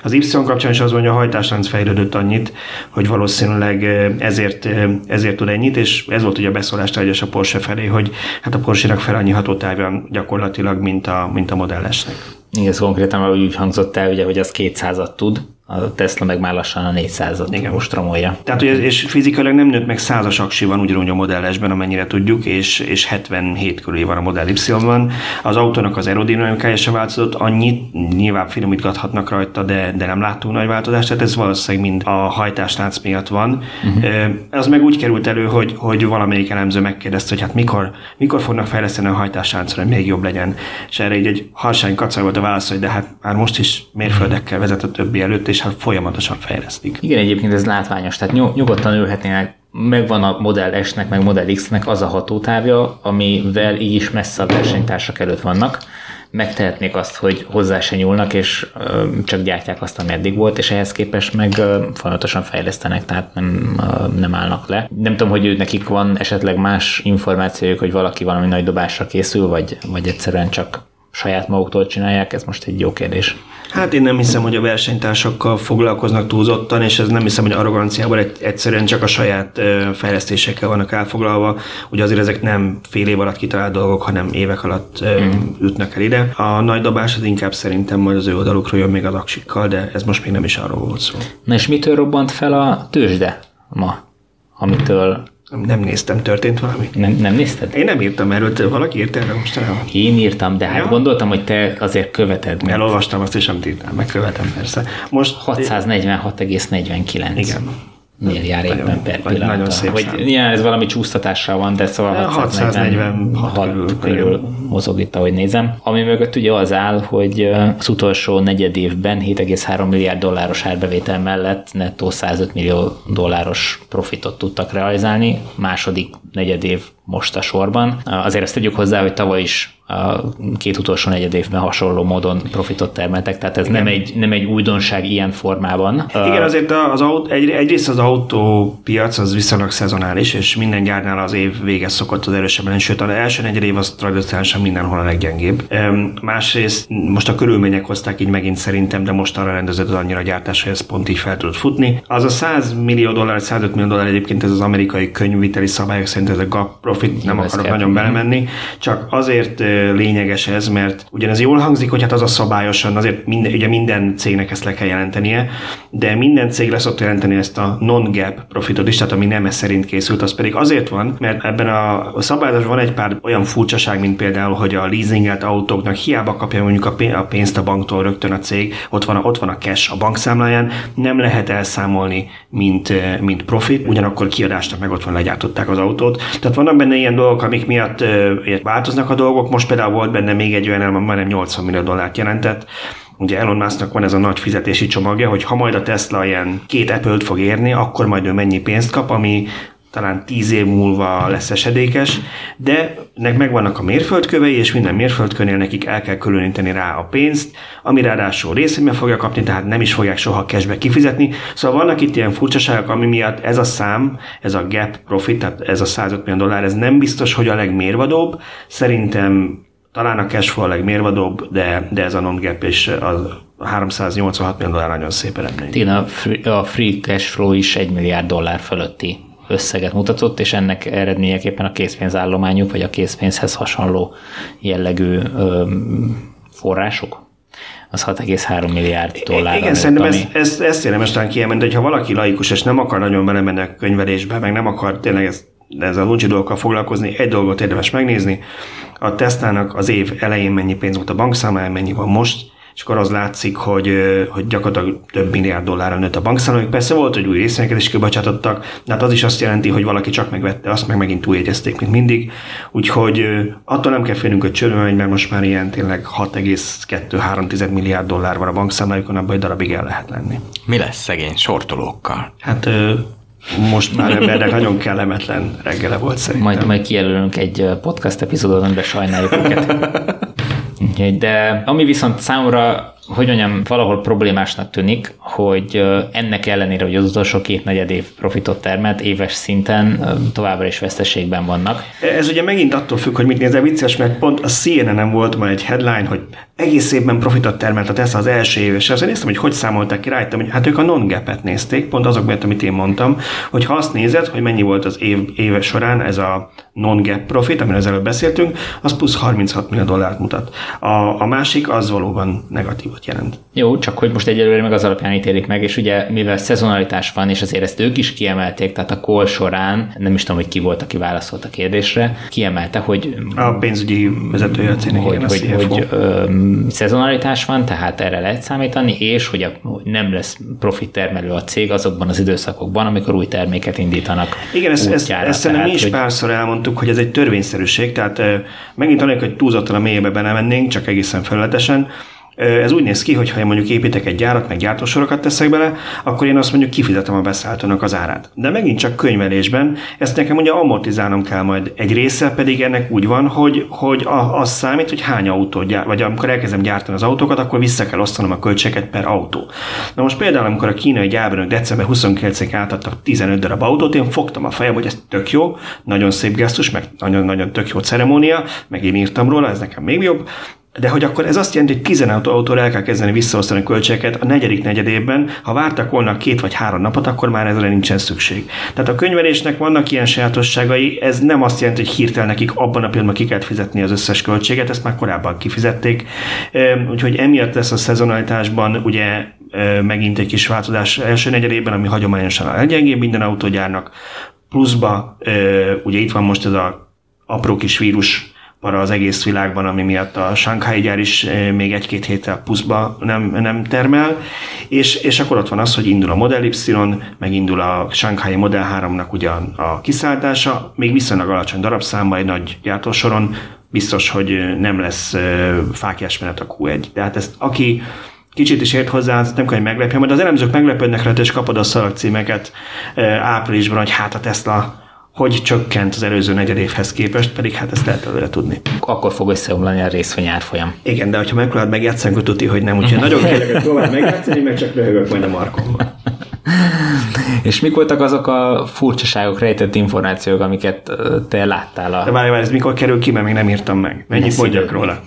az Y kapcsán is az mondja, a hajtáslánc fejlődött annyit, hogy valószínűleg ezért, ezért tud ennyit, és ez volt ugye a beszólás tárgyas a Porsche felé, hogy hát a Porsche-nak fel annyi hatótávja gyakorlatilag, mint a, mint a modellesnek. Igen, ez konkrétan úgy hangzott el, ugye, hogy az 200-at tud, a Tesla meg már lassan a 400-at Igen. most romolja. Tehát, hogy ez, és fizikailag nem nőtt meg százas aksi van ugyanúgy a modellesben, amennyire tudjuk, és, és 77 körül van a Model Y-ban. Az autónak az aerodinamikája sem változott annyit, nyilván finomítgathatnak rajta, de, de nem láttunk nagy változást, tehát ez valószínűleg mind a hajtáslánc miatt van. Uh-huh. Az meg úgy került elő, hogy, hogy valamelyik elemző megkérdezte, hogy hát mikor, mikor fognak fejleszteni a hajtásláncra, hogy még jobb legyen. És erre így egy harsány kacag volt a válasz, hogy de hát már most is mérföldekkel vezet a többi előtt, és hát folyamatosan fejlesztik. Igen, egyébként ez látványos, tehát nyugodtan ülhetnének megvan a Model S-nek, meg Model X-nek az a hatótávja, amivel így is messze a versenytársak előtt vannak. Megtehetnék azt, hogy hozzá se nyúlnak, és csak gyártják azt, ami eddig volt, és ehhez képest meg folyamatosan fejlesztenek, tehát nem, nem állnak le. Nem tudom, hogy nekik van esetleg más információjuk, hogy valaki valami nagy dobásra készül, vagy, vagy egyszerűen csak saját maguktól csinálják, ez most egy jó kérdés. Hát én nem hiszem, hogy a versenytársakkal foglalkoznak túlzottan, és ez nem hiszem, hogy arroganciával egyszerűen csak a saját fejlesztésekkel vannak elfoglalva. Ugye azért ezek nem fél év alatt kitalált dolgok, hanem évek alatt mm. ütnek el ide. A nagy dobás az inkább szerintem majd az ő oldalukról jön még az aksikkal, de ez most még nem is arról volt szó. Na és mitől robbant fel a tőzsde ma, amitől nem néztem, történt valami? Nem, nem nézted? Én nem írtam erről, valaki írt erről most el. Én írtam, de hát ja. gondoltam, hogy te azért követed. Mert... Elolvastam azt, és nem írtam, megkövetem persze. Most 646,49. Igen milliárd évben per pillanat. Nagyon szép Vagy ilyen, ez valami csúsztatással van, de szóval 646 körül, körül mozog itt, ahogy nézem. Ami mögött ugye az áll, hogy az utolsó negyed évben 7,3 milliárd dolláros árbevétel mellett nettó 105 millió dolláros profitot tudtak realizálni. Második negyed év most a sorban. Azért ezt tegyük hozzá, hogy tavaly is a két utolsó negyed évben hasonló módon profitot termeltek, tehát ez nem egy, nem egy újdonság ilyen formában. Igen, azért az autó, egy, egyrészt az autópiac az viszonylag szezonális, és minden gyárnál az év vége szokott az erősebben, sőt az első negyed év az tradicionálisan mindenhol a leggyengébb. Másrészt most a körülmények hozták így megint szerintem, de most arra rendezett az annyira gyártás, hogy ez pont így fel tudott futni. Az a 100 millió dollár, 105 millió dollár egyébként ez az amerikai könyvviteli szabályok szerint ez a gap profit, nem akarok nagyon belemenni, csak azért lényeges ez, mert ugyanez jól hangzik, hogy hát az a szabályosan, azért minden, ugye minden cégnek ezt le kell jelentenie, de minden cég lesz ott jelenteni ezt a non-gap profitot is, tehát ami nem ez szerint készült, az pedig azért van, mert ebben a szabályozásban van egy pár olyan furcsaság, mint például, hogy a leasingelt autóknak hiába kapja mondjuk a pénzt a banktól rögtön a cég, ott van a, ott van a cash a bankszámláján, nem lehet elszámolni, mint, mint profit, ugyanakkor kiadásnak meg ott van, legyártották az autót. Tehát vannak benne ilyen dolgok, amik miatt változnak a dolgok. Most például volt benne még egy olyan elem, majdnem 80 millió dollárt jelentett, Ugye Elon Musknak van ez a nagy fizetési csomagja, hogy ha majd a Tesla ilyen két Apple-t fog érni, akkor majd ő mennyi pénzt kap, ami talán tíz év múlva lesz esedékes, de nek megvannak a mérföldkövei, és minden mérföldkönél nekik el kell különíteni rá a pénzt, ami ráadásul részében fogja kapni, tehát nem is fogják soha cashbe kifizetni. Szóval vannak itt ilyen furcsaságok, ami miatt ez a szám, ez a gap profit, tehát ez a 105 millió dollár, ez nem biztos, hogy a legmérvadóbb. Szerintem talán a cash flow a legmérvadóbb, de, de ez a non-gap és a 386 millió dollár nagyon szép eredmény. Igen, a free, a free cash flow is 1 milliárd dollár fölötti összeget mutatott, és ennek eredményeképpen a készpénzállományuk, vagy a készpénzhez hasonló jellegű ö, források, az 6,3 milliárd dollár. Igen, szerintem ami... ezt, ezt, ezt érdemes talán kiemelni, hogy ha valaki laikus, és nem akar nagyon belemenni a könyvelésbe, meg nem akar tényleg ezt, ez a luncsi dolgokkal foglalkozni, egy dolgot érdemes megnézni, a Teslának az év elején mennyi pénz volt a bankszámláján, mennyi van most, és akkor az látszik, hogy, hogy gyakorlatilag több milliárd dollárra nőtt a bankszámlájuk. Persze volt, hogy új részvényeket is kibocsátottak, de hát az is azt jelenti, hogy valaki csak megvette, azt meg megint túljegyezték, mint mindig. Úgyhogy attól nem kell félnünk, hogy csöröm, mert most már ilyen tényleg 6,2-3 milliárd dollár van a bankszámlájukon, abban egy darabig el lehet lenni. Mi lesz szegény sortolókkal? Hát most már embernek nagyon kellemetlen reggele volt szerintem. Majd, majd kijelölünk egy podcast epizódot, amiben sajnáljuk őket. De ami viszont számomra hogy mondjam, valahol problémásnak tűnik, hogy ennek ellenére, hogy az utolsó két negyed év profitot termelt, éves szinten továbbra is veszteségben vannak. Ez ugye megint attól függ, hogy mit nézel vicces, mert pont a CNN-en volt ma egy headline, hogy egész évben profitot termelt a Tesla az első év, és azért néztem, hogy hogy számolták ki, rájöttem, hogy hát ők a non et nézték, pont azok miatt, amit én mondtam, hogy ha azt nézed, hogy mennyi volt az év, éve során ez a non-gap profit, amiről az előbb beszéltünk, az plusz 36 millió dollárt mutat. A, a másik az valóban negatívot jelent. Jó, csak hogy most egyelőre meg az alapján ítélik meg, és ugye mivel szezonalitás van, és azért ezt ők is kiemelték, tehát a kol során, nem is tudom, hogy ki volt, aki válaszolt a kérdésre, kiemelte, hogy a pénzügyi vezetője a cégnek, hogy, hogy, hogy, hogy ö, szezonalitás van, tehát erre lehet számítani, és hogy, a, hogy nem lesz profit termelő a cég azokban az időszakokban, amikor új terméket indítanak. Igen, ezt, ezt, ezt szerintem mi is hogy... párszor elmondtuk, hogy ez egy törvényszerűség, tehát megint anélkül, hogy túlzottan a mélyebe belemennénk, csak egészen felületesen, ez úgy néz ki, hogy ha én mondjuk építek egy gyárat, meg gyártósorokat teszek bele, akkor én azt mondjuk kifizetem a beszállítónak az árát. De megint csak könyvelésben, ezt nekem ugye amortizálnom kell majd. Egy része pedig ennek úgy van, hogy, hogy az számít, hogy hány autót gyár, vagy amikor elkezdem gyártani az autókat, akkor vissza kell osztanom a költségeket per autó. Na most például, amikor a kínai gyárbanok december 29-ig átadtak 15 darab autót, én fogtam a fejem, hogy ez tök jó, nagyon szép gesztus, meg nagyon-nagyon tök jó ceremónia, meg én írtam róla, ez nekem még jobb, de hogy akkor ez azt jelenti, hogy 15 autóra el kell kezdeni visszaosztani költségeket a negyedik negyedében. Ha vártak volna két vagy három napot, akkor már ezre nincsen szükség. Tehát a könyvelésnek vannak ilyen sajátosságai, ez nem azt jelenti, hogy hirtelen nekik abban a pillanatban ki kell fizetni az összes költséget, ezt már korábban kifizették. Úgyhogy emiatt lesz a szezonalitásban ugye megint egy kis változás első negyedében, ami hagyományosan a leggyengébb minden autógyárnak. Pluszba ugye itt van most ez a apró kis vírus para az egész világban, ami miatt a Shanghai gyár is eh, még egy-két héttel puszba nem, nem termel, és, és akkor ott van az, hogy indul a Model Y, megindul a Shanghai Model 3-nak ugyan a kiszállítása, még viszonylag alacsony darabszámba egy nagy gyártósoron, biztos, hogy nem lesz eh, fákjás menet a Q1. Tehát ezt aki kicsit is ért hozzá, nem kell, hogy meglepje, majd az elemzők meglepődnek rá, és kapod a szalagcímeket eh, áprilisban, hogy hát a Tesla hogy csökkent az előző negyed évhez képest, pedig hát ezt lehet előre tudni. Akkor fog összeomlani a részvény árfolyam. Igen, de hogyha megpróbálod megjátszani, akkor tudni, hogy nem. Úgyhogy nagyon kérlek, hogy próbáld megjátszani, meg csak röhögök majd a markomban. És mik voltak azok a furcsaságok, rejtett információk, amiket te láttál? A... De várj, várj, ez mikor kerül ki, mert még nem írtam meg. Mennyit mondjak róla?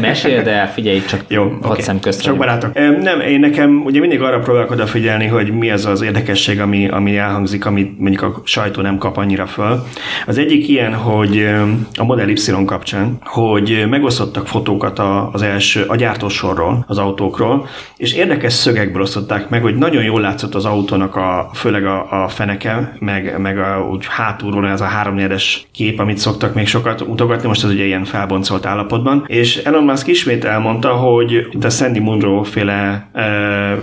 Meséld el, figyelj, csak Jó, hat okay. szem közt. Csak barátok. Nem, én nekem ugye mindig arra próbálok odafigyelni, hogy mi az az érdekesség, ami, ami elhangzik, amit mondjuk a sajtó nem kap annyira föl. Az egyik ilyen, hogy a Model Y kapcsán, hogy megosztottak fotókat az első, a gyártósorról, az autókról, és érdekes szögekből osztották meg, hogy nagyon jól látszott az autónak a, főleg a, a feneke, meg, meg a, úgy hátulról ez a háromnyedes kép, amit szoktak még sokat utogatni, most ez ugye ilyen felboncolt állapotban. És Elon Musk ismét elmondta, hogy itt a Sandy Munro féle e,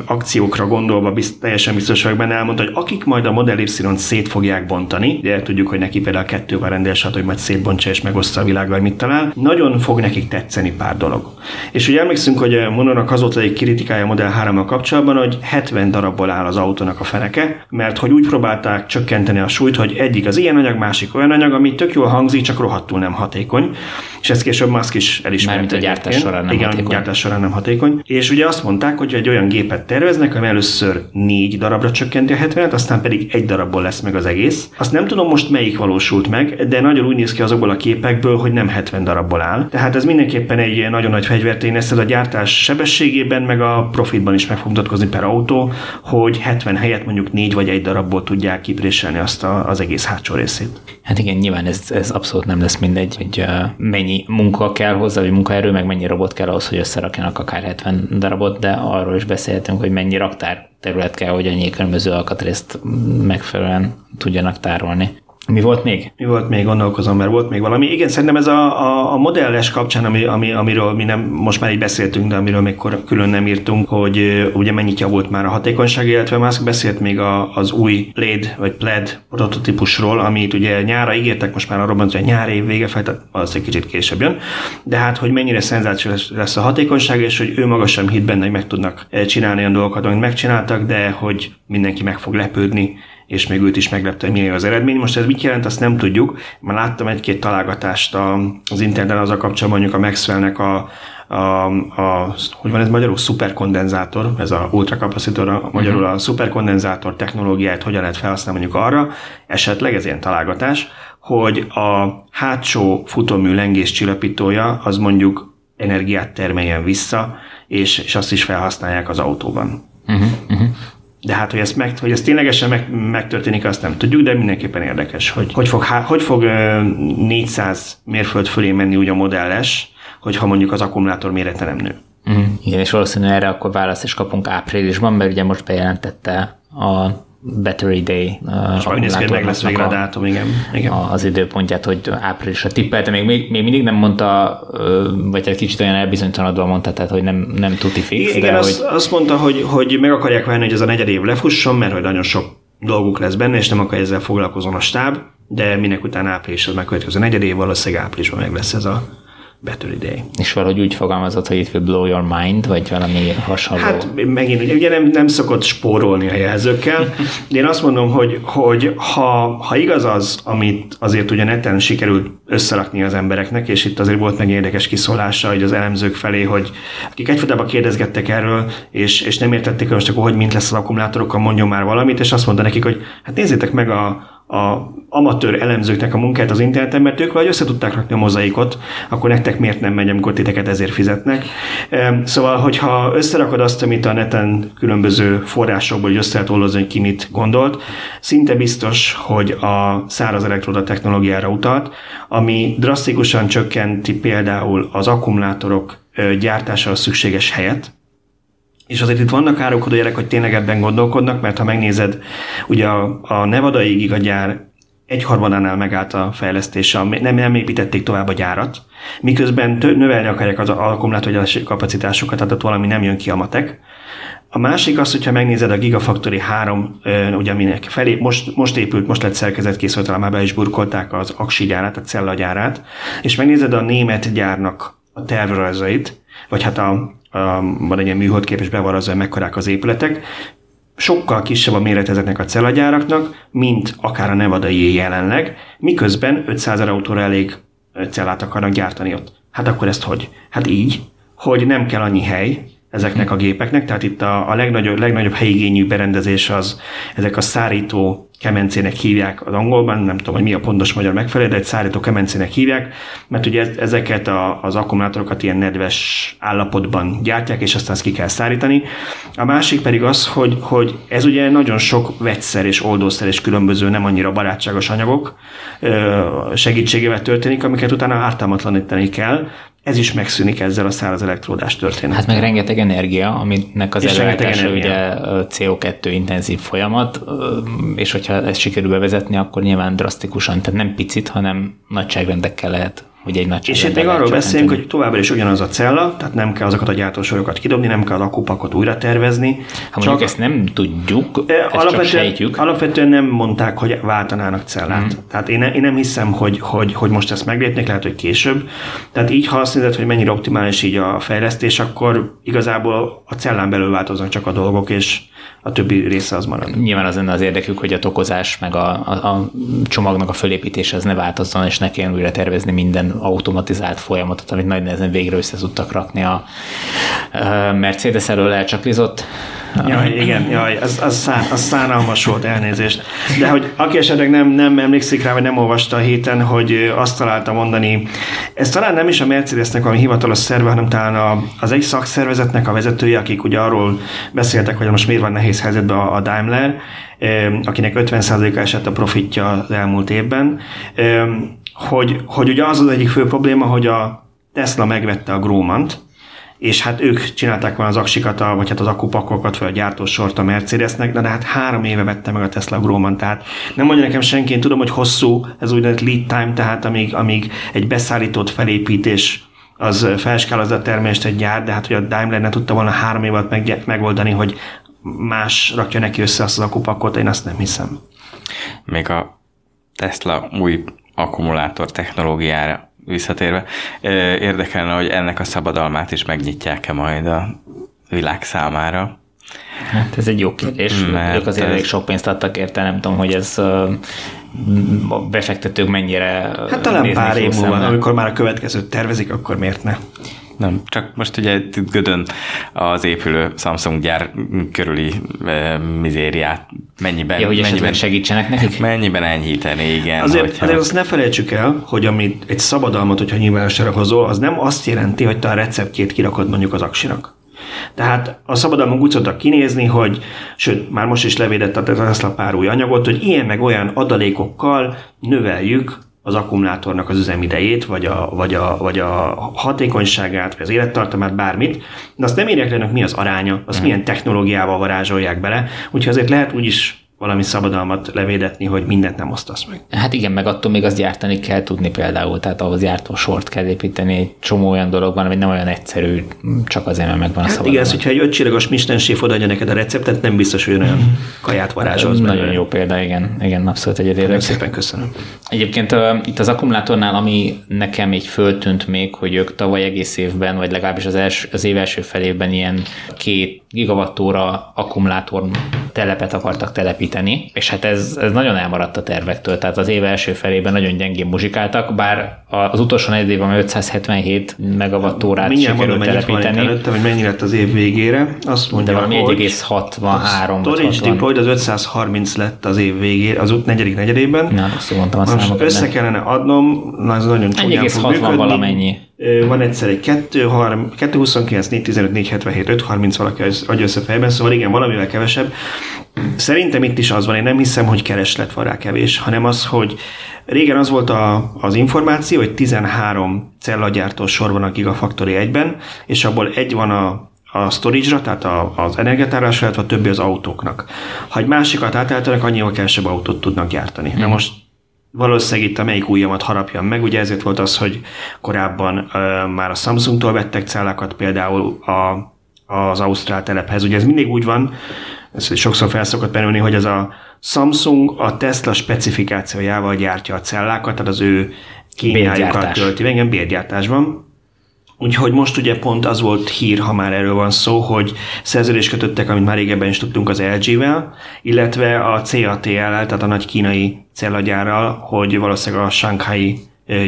akciókra gondolva bizt, teljesen biztos vagyok benne, elmondta, hogy akik majd a Model Y-t szét fogják bontani, ugye tudjuk, hogy neki például a kettővel rendel, hogy majd szétbontsa és megosztja a világgal, mit talál, nagyon fog nekik tetszeni pár dolog. És ugye emlékszünk, hogy Mononak az volt egy kritikája a Model 3 kapcsolatban, hogy 70 darabból áll az autónak a feneke, mert hogy úgy próbálták csökkenteni a súlyt, hogy egyik az ilyen anyag, másik olyan anyag, ami tök jól hangzik, csak rohadtul nem hatékony. És ezt később Musk is elismerte. Mármint a gyártás során nem Igen, hatékony. gyártás során nem hatékony. És ugye azt mondták, hogy egy olyan gépet terveznek, ami először négy darabra csökkenti a 70 aztán pedig egy darabból lesz meg az egész. Azt nem tudom most melyik valósult meg, de nagyon úgy néz ki azokból a képekből, hogy nem 70 darabból áll. Tehát ez mindenképpen egy nagyon nagy fegyvertény lesz ez a gyártás sebességében, meg a profitban is meg fog mutatkozni per autó, hogy 70 helyett mondjuk 4 vagy egy darabból tudják kipréselni azt a, az egész hátsó részét. Hát igen, nyilván ez, ez abszolút nem lesz mindegy, hogy mennyi munka kell hozzá, vagy munkaerő, meg mennyi robot kell ahhoz, hogy összerakjanak akár 70 darabot, de arról is beszélhetünk, hogy mennyi raktár terület kell, hogy annyi különböző alkatrészt megfelelően tudjanak tárolni. Mi volt még? Mi volt még, gondolkozom, mert volt még valami. Igen, szerintem ez a, a, a modelles kapcsán, ami, ami, amiről mi nem, most már így beszéltünk, de amiről még külön nem írtunk, hogy ugye mennyit javult már a hatékonyság, illetve Musk beszélt még a, az új LED vagy PLED prototípusról, amit ugye nyára ígértek, most már arról van, hogy nyár év vége fel, tehát az egy kicsit később jön, de hát, hogy mennyire szenzációs lesz a hatékonyság, és hogy ő maga sem hit benne, hogy meg tudnak csinálni olyan dolgokat, amit megcsináltak, de hogy mindenki meg fog lepődni, és még őt is meglepte, hogy milyen az eredmény. Most ez mit jelent, azt nem tudjuk. Már láttam egy-két találgatást az interneten az a kapcsolatban, mondjuk a Maxwellnek a, a, a, hogy van ez magyarul, szuperkondenzátor, ez a ultrakapacitor, magyarul a szuperkondenzátor technológiát hogyan lehet felhasználni mondjuk arra, esetleg ez ilyen találgatás, hogy a hátsó futómű lengés csillapítója az mondjuk energiát termeljen vissza, és, és azt is felhasználják az autóban. Uh-huh, uh-huh. De hát, hogy ez, meg, hogy ez ténylegesen meg, megtörténik, azt nem tudjuk, de mindenképpen érdekes, hogy hogy fog, hogy fog 400 mérföld fölé menni úgy a modelles, hogyha mondjuk az akkumulátor mérete nem nő. Mm, igen, és valószínűleg erre akkor választ is kapunk áprilisban, mert ugye most bejelentette a Battery Day És majd néz meg lesz végre a dátum, igen. igen. Az időpontját, hogy áprilisra tippelte, még, még, még mindig nem mondta, vagy egy kicsit olyan elbizonytalanodva mondta, tehát hogy nem, nem tuti fix. Igen, de azt, hogy... azt mondta, hogy, hogy meg akarják várni, hogy ez a negyed év lefusson, mert hogy nagyon sok dolguk lesz benne, és nem akar ezzel foglalkozon a stáb, de minek után április, az megkövetkező negyed év, valószínűleg áprilisban meg lesz ez a Better Day. És valahogy úgy fogalmazott, hogy it will blow your mind, vagy valami hasonló? Hát megint ugye, ugye nem, nem szokott spórolni a jelzőkkel, de én azt mondom, hogy, hogy ha, ha igaz az, amit azért ugye neten sikerült összerakni az embereknek, és itt azért volt meg érdekes kiszólása hogy az elemzők felé, hogy akik egyfolytában kérdezgettek erről, és, és nem értették, hogy most akkor hogy mint lesz az akkumulátorokkal, mondjon már valamit, és azt mondta nekik, hogy hát nézzétek meg a, a amatőr elemzőknek a munkát az interneten, mert ők valahogy össze tudták rakni a mozaikot, akkor nektek miért nem megy, amikor titeket ezért fizetnek. Szóval, hogyha összerakod azt, amit a neten különböző forrásokból össze lehet hogy ki mit gondolt, szinte biztos, hogy a száraz elektroda technológiára utalt, ami drasztikusan csökkenti például az akkumulátorok gyártására szükséges helyet, és azért itt vannak árulkodó jelek, hogy tényleg ebben gondolkodnak, mert ha megnézed, ugye a, a Nevadai gigagyár egyharmadánál megállt a fejlesztése, nem, nem építették tovább a gyárat, miközben tő, növelni akarják az akkumulátor kapacitásokat, tehát ott valami nem jön ki a matek. A másik az, hogyha megnézed a Gigafactory 3, ugye aminek felé, most, most épült, most lett szerkezet készült, már be is burkolták az aksi gyárát, a cellagyárát, és megnézed a német gyárnak a tervrajzait, vagy hát a, van egy ilyen műholdkép, és bevarazza, mekkorák az épületek, sokkal kisebb a méret ezeknek a cellagyáraknak, mint akár a nevadai jelenleg, miközben 500 autóra elég cellát akarnak gyártani ott. Hát akkor ezt hogy? Hát így, hogy nem kell annyi hely, ezeknek a gépeknek, tehát itt a, a legnagyobb, legnagyobb helyigényű berendezés az ezek a szárító kemencének hívják az angolban, nem tudom, hogy mi a pontos magyar megfelelő, de egy szárító kemencének hívják, mert ugye ezeket a, az akkumulátorokat ilyen nedves állapotban gyártják, és aztán ezt ki kell szárítani. A másik pedig az, hogy, hogy ez ugye nagyon sok vegyszer és oldószer és különböző nem annyira barátságos anyagok segítségével történik, amiket utána ártalmatlanítani kell, ez is megszűnik ezzel a száraz elektródás történet. Hát meg rengeteg energia, aminek az előállítása ugye CO2 intenzív folyamat, és hogyha ezt sikerül bevezetni, akkor nyilván drasztikusan, tehát nem picit, hanem nagyságrendekkel lehet hogy egy nagy És itt még arról beszélünk, hogy továbbra is ugyanaz a cella, tehát nem kell azokat a gyártósorokat kidobni, nem kell az akupakot újra tervezni. Ha csak ezt nem tudjuk, ezt alapvetően, csak sejtjük. Alapvetően nem mondták, hogy váltanának cellát. Mm. Tehát én, én nem hiszem, hogy, hogy, hogy most ezt meglépnék, lehet, hogy később. Tehát így, ha azt nézed, hogy mennyire optimális így a fejlesztés, akkor igazából a cellán belül változnak csak a dolgok, és a többi része az marad. Nyilván az lenne az érdekük, hogy a tokozás meg a, a, a csomagnak a fölépítése az ne változzon, és ne kelljen újra tervezni minden automatizált folyamatot, amit nagy nehezen végre össze tudtak rakni a Mercedes elől elcsaklizott Jaj, igen, jaj, az, az, szán, az szánalmas volt, elnézést. De hogy aki esetleg nem, nem emlékszik rá, vagy nem olvasta a héten, hogy azt találta mondani, ez talán nem is a Mercedesnek valami hivatalos szerve, hanem talán a, az egy szakszervezetnek a vezetője, akik ugye arról beszéltek, hogy most miért van nehéz helyzetben a, a Daimler, akinek 50%-a esett a profitja az elmúlt évben, hogy, hogy ugye az az egyik fő probléma, hogy a Tesla megvette a Grómant, és hát ők csinálták volna az aksikat, vagy hát az akupakokat, vagy a gyártósort a Mercedesnek, de, hát három éve vette meg a Tesla Gróman, tehát nem mondja nekem senki, én tudom, hogy hosszú, ez úgynevezett lead time, tehát amíg, amíg egy beszállított felépítés az felskálozza a termelést egy gyár, de hát hogy a Daimler ne tudta volna három évet meg, megoldani, hogy más rakja neki össze azt az akupakot, én azt nem hiszem. Még a Tesla új akkumulátor technológiára visszatérve, érdekelne, hogy ennek a szabadalmát is megnyitják-e majd a világ számára. Hát ez egy jó kérdés. Mert ők azért ez... elég sok pénzt adtak érte, nem tudom, hogy ez a befektetők mennyire Hát talán pár év múlva, amikor már a következőt tervezik, akkor miért ne? Nem, csak most ugye Gödön az épülő Samsung gyár körüli e, mizériát mennyiben, ja, hogy mennyiben segítsenek nekik? Mennyiben enyhíteni, igen. Azért, hogyha... azért azt ne felejtsük el, hogy amit egy szabadalmat, hogyha nyilvánosságra hozol, az nem azt jelenti, hogy te a receptjét kirakod mondjuk az aksinak. Tehát a szabadalmak úgy szoktak kinézni, hogy, sőt, már most is levédett a Tesla pár új anyagot, hogy ilyen meg olyan adalékokkal növeljük az akkumulátornak az üzemidejét, vagy a, vagy, a, vagy a hatékonyságát, vagy az élettartamát, bármit, de azt nem írják le, mi az aránya, azt hmm. milyen technológiával varázsolják bele, úgyhogy azért lehet úgy is valami szabadalmat levédetni, hogy mindent nem osztasz meg. Hát igen, meg attól még azt gyártani kell tudni például, tehát ahhoz gyártó sort kell építeni, egy csomó olyan dolog van, ami nem olyan egyszerű, csak azért, mert megvan hát a szabadalmat. igen, hogyha egy ötcsillagos Michelin séf odaadja neked a receptet, nem biztos, hogy olyan kaját varázsolsz Nagyon belőle. jó példa, igen, igen abszolút egyetértek. Szépen köszönöm. Egyébként uh, itt az akkumulátornál, ami nekem így föltűnt még, hogy ők tavaly egész évben, vagy legalábbis az, els, az év első felében ilyen két gigawattóra akkumulátor telepet akartak telepíteni, és hát ez, ez nagyon elmaradt a tervektől, tehát az év első felében nagyon gyengén muzsikáltak, bár az utolsó negyed évben 577 megawattórát sikerült telepíteni. Előtte, hogy mennyi lett az év végére, azt mondja, De valami 1,63 A storage deployed az 530 lett az év végére, az negyedik negyedében. Na, rosszul mondtam a Most számokat. össze kellene adnom, na ez nagyon csúnyán fog működni. valamennyi. Van egyszer egy 2, 3, 2 29, 4, 15, 4, 77, 5, 30 valaki adja össze fejben, szóval igen, valamivel kevesebb. Szerintem itt is az van, én nem hiszem, hogy kereslet van rá kevés, hanem az, hogy régen az volt a, az információ, hogy 13 cellagyártó sor van a Gigafactory 1-ben, és abból egy van a a storage-ra, tehát a, az energiatárlásra, illetve a többi az autóknak. Ha egy másikat átállítanak, annyival kevesebb autót tudnak gyártani. Na most valószínűleg itt a melyik ujjamat harapjam meg, ugye ezért volt az, hogy korábban ö, már a Samsungtól vettek cellákat például a, az Ausztrál telephez. Ugye ez mindig úgy van, ez sokszor felszokott merülni, hogy ez a Samsung a Tesla specifikációjával gyártja a cellákat, tehát az ő kényájukat tölti. Igen, bérgyártásban. Úgyhogy most ugye pont az volt hír, ha már erről van szó, hogy szerződést kötöttek, amit már régebben is tudtunk az LG-vel, illetve a CATL-el, tehát a nagy kínai cellagyárral, hogy valószínűleg a Shanghai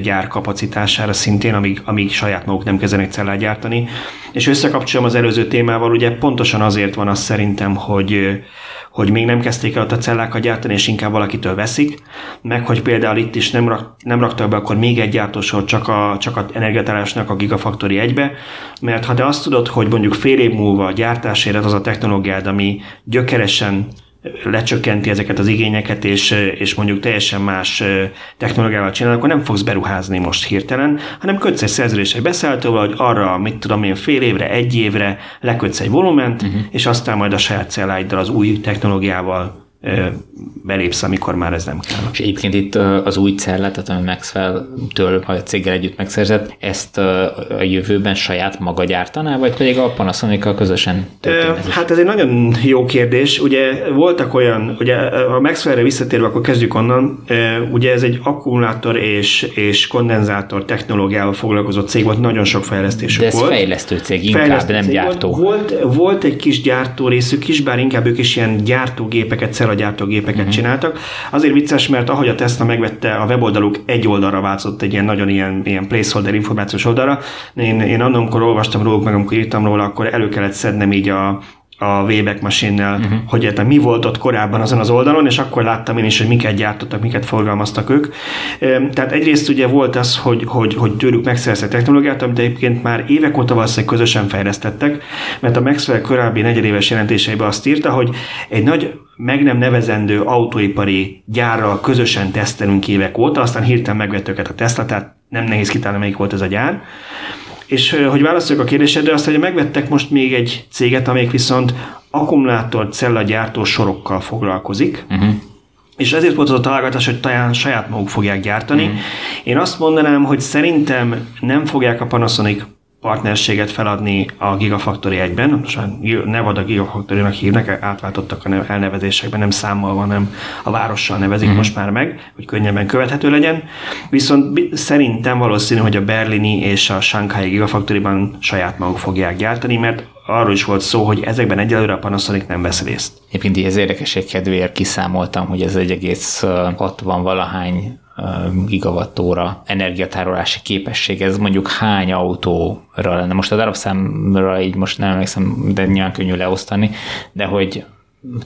gyár kapacitására szintén, amíg, amíg saját maguk nem kezdenek cellát gyártani. És összekapcsolom az előző témával, ugye pontosan azért van az szerintem, hogy, hogy még nem kezdték el ott a cellákat gyártani, és inkább valakitől veszik, meg hogy például itt is nem, rak, nem raktak be akkor még egy gyártósor csak a, csak a energiatárásnak a Gigafactory egybe, mert ha te azt tudod, hogy mondjuk fél év múlva a gyártásért az a technológiád, ami gyökeresen lecsökkenti ezeket az igényeket, és, és mondjuk teljesen más technológiával csinál, akkor nem fogsz beruházni most hirtelen, hanem kötsz egy szerződés egy beszállítóval, hogy arra, mit tudom én, fél évre, egy évre lekötsz egy volument, uh-huh. és aztán majd a saját celláiddal, az új technológiával belépsz, amikor már ez nem kell. És egyébként itt az új cella, tehát a Maxwell-től a céggel együtt megszerzett, ezt a jövőben saját maga gyártaná, vagy pedig a panasonic közösen történik? Hát ez egy nagyon jó kérdés. Ugye voltak olyan, ugye a Maxwell-re visszatérve, akkor kezdjük onnan, ugye ez egy akkumulátor és, és kondenzátor technológiával foglalkozó cég volt, nagyon sok fejlesztésük De ez volt. fejlesztő cég, inkább, fejlesztő nem gyártó. Volt, volt egy kis gyártó részük is, bár inkább ők is ilyen gyártógépeket, gyártógépeket uh-huh. csináltak. Azért vicces, mert ahogy a Tesla megvette a weboldaluk, egy oldalra változott egy ilyen nagyon ilyen, ilyen placeholder információs oldalra. Én, én annak, amikor olvastam róluk, meg amikor írtam róla, akkor elő kellett szednem így a, a Wayback Machine-nel, uh-huh. hogy értem, mi volt ott korábban azon az oldalon, és akkor láttam én is, hogy miket gyártottak, miket forgalmaztak ők. Tehát egyrészt ugye volt az, hogy, hogy, hogy tőlük megszereztek technológiát, amit egyébként már évek óta valószínűleg közösen fejlesztettek, mert a Maxwell korábbi negyedéves jelentéseiben azt írta, hogy egy nagy meg nem nevezendő autóipari gyárral közösen tesztelünk évek óta, aztán hirtelen megvett őket a Tesla, tehát nem nehéz kitálni, melyik volt ez a gyár. És hogy válaszoljak a kérdésedre, azt, hogy megvettek most még egy céget, amelyik viszont akkumulátor gyártó sorokkal foglalkozik, uh-huh. És ezért volt az a találgatás, hogy talán saját maguk fogják gyártani. Uh-huh. Én azt mondanám, hogy szerintem nem fogják a Panasonic partnerséget feladni a Gigafactory 1-ben, most már Nevada Gigafactory-nak hívnak, átváltottak a elnevezésekben, nem számmal, hanem a várossal nevezik mm-hmm. most már meg, hogy könnyebben követhető legyen. Viszont szerintem valószínű, hogy a berlini és a Shanghai Gigafactory-ban saját maguk fogják gyártani, mert arról is volt szó, hogy ezekben egyelőre a Panasonic nem vesz részt. Egyébként ez érdekesség kedvéért kiszámoltam, hogy ez 1,60 valahány gigawattóra energiatárolási képesség, ez mondjuk hány autóra lenne. Most a darabszámra így most nem emlékszem, de nyilván könnyű leosztani, de hogy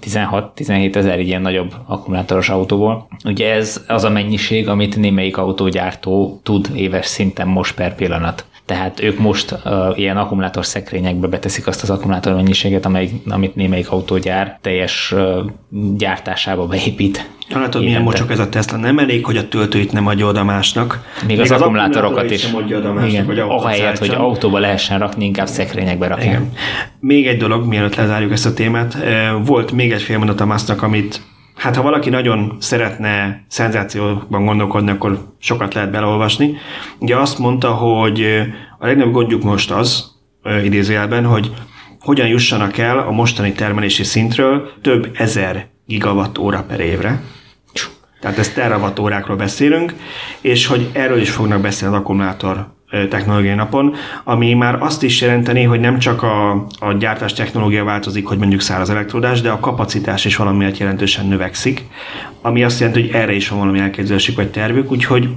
16-17 ezer ilyen nagyobb akkumulátoros autóból. Ugye ez az a mennyiség, amit némelyik autógyártó tud éves szinten most per pillanat. Tehát ők most uh, ilyen akkumulátor szekrényekbe beteszik azt az akkumulátor mennyiséget, amely, amit némelyik autógyár teljes uh, gyártásába beépít. Látod, milyen mocsok ez a Tesla. Nem elég, hogy a töltőit nem adja oda másnak. Még, Még az, az akkumulátorokat is. Adja oda másnak, igen, hogy ahelyett, hogy autóba lehessen rakni, inkább szekrényekbe rakni. Igen. Még egy dolog, mielőtt lezárjuk ezt a témát. Volt még egy fél mondat a másnak, amit Hát ha valaki nagyon szeretne szenzációban gondolkodni, akkor sokat lehet beleolvasni. Ugye azt mondta, hogy a legnagyobb gondjuk most az, idézőjelben, hogy hogyan jussanak el a mostani termelési szintről több ezer gigawatt óra per évre. Tehát ezt terawatt órákról beszélünk, és hogy erről is fognak beszélni az akkumulátor technológiai napon, ami már azt is jelenteni, hogy nem csak a, a gyártás technológia változik, hogy mondjuk száraz elektrodás, de a kapacitás is valamiért jelentősen növekszik, ami azt jelenti, hogy erre is van valami elképzelésük vagy tervük, úgyhogy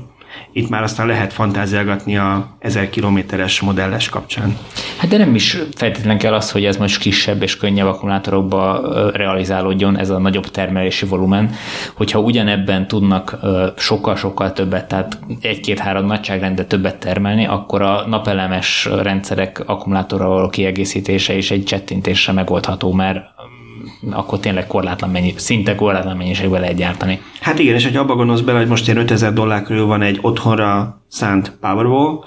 itt már aztán lehet fantáziálgatni a 1000 kilométeres modelles kapcsán. Hát de nem is feltétlenül kell az, hogy ez most kisebb és könnyebb akkumulátorokba realizálódjon ez a nagyobb termelési volumen, hogyha ugyanebben tudnak sokkal-sokkal többet, tehát egy-két-három nagyságrendet többet termelni, akkor a napelemes rendszerek akkumulátorral kiegészítése is egy csettintésre megoldható, mert akkor tényleg korlátlan mennyi, szinte korlátlan mennyiségben lehet gyártani. Hát igen, és hogy abba gondolsz bele, hogy most ilyen 5000 dollár körül van egy otthonra szánt Powerwall,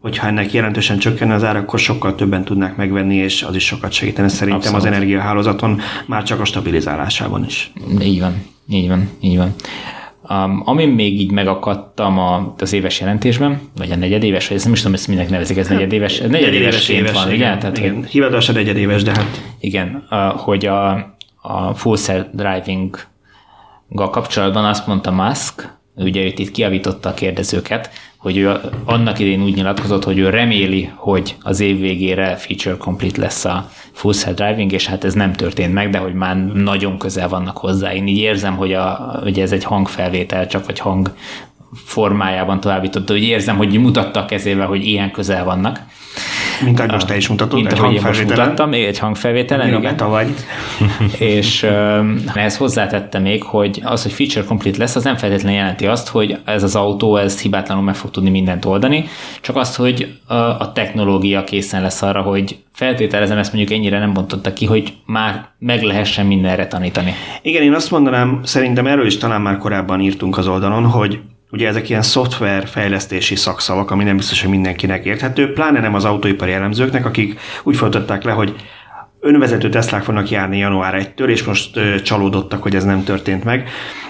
hogyha ennek jelentősen csökken az ára, akkor sokkal többen tudnák megvenni, és az is sokat segítene szerintem Abszolút. az energiahálózaton, már csak a stabilizálásában is. Így van, így van, így van. Um, amin még így megakadtam a, az éves jelentésben, vagy a negyedéves, vagy ezt nem is tudom, ezt mindenki nevezik, ez negyedéves, ez negyedéves éves, van, igen? Tehát, igen. Hogy, hivatalosan negyedéves, de hát... Igen, uh, hogy a, a full self-driving kapcsolatban azt mondta Musk, ugye őt itt kiavította a kérdezőket, hogy ő annak idén úgy nyilatkozott, hogy ő reméli, hogy az év végére feature complete lesz a full self-driving, és hát ez nem történt meg, de hogy már nagyon közel vannak hozzá. Én így érzem, hogy, a, hogy ez egy hangfelvétel, csak vagy hang formájában továbbította, hogy érzem, hogy mutatta a kezével, hogy ilyen közel vannak. Mint ahogy most te is mutatod, Mint ahogy én most mutattam, egy hangfelvételen. Igen. vagy. és ehhez hozzátette még, hogy az, hogy feature complete lesz, az nem feltétlenül jelenti azt, hogy ez az autó ez hibátlanul meg fog tudni mindent oldani, csak azt, hogy a, a technológia készen lesz arra, hogy feltételezem, ezt mondjuk ennyire nem bontotta ki, hogy már meg lehessen mindenre tanítani. Igen, én azt mondanám, szerintem erről is talán már korábban írtunk az oldalon, hogy Ugye ezek ilyen szoftverfejlesztési szakszavak, ami nem biztos, hogy mindenkinek érthető, pláne nem az autóipari elemzőknek, akik úgy folytatták le, hogy önvezető Teslák fognak járni január 1-től, és most ö, csalódottak, hogy ez nem történt meg.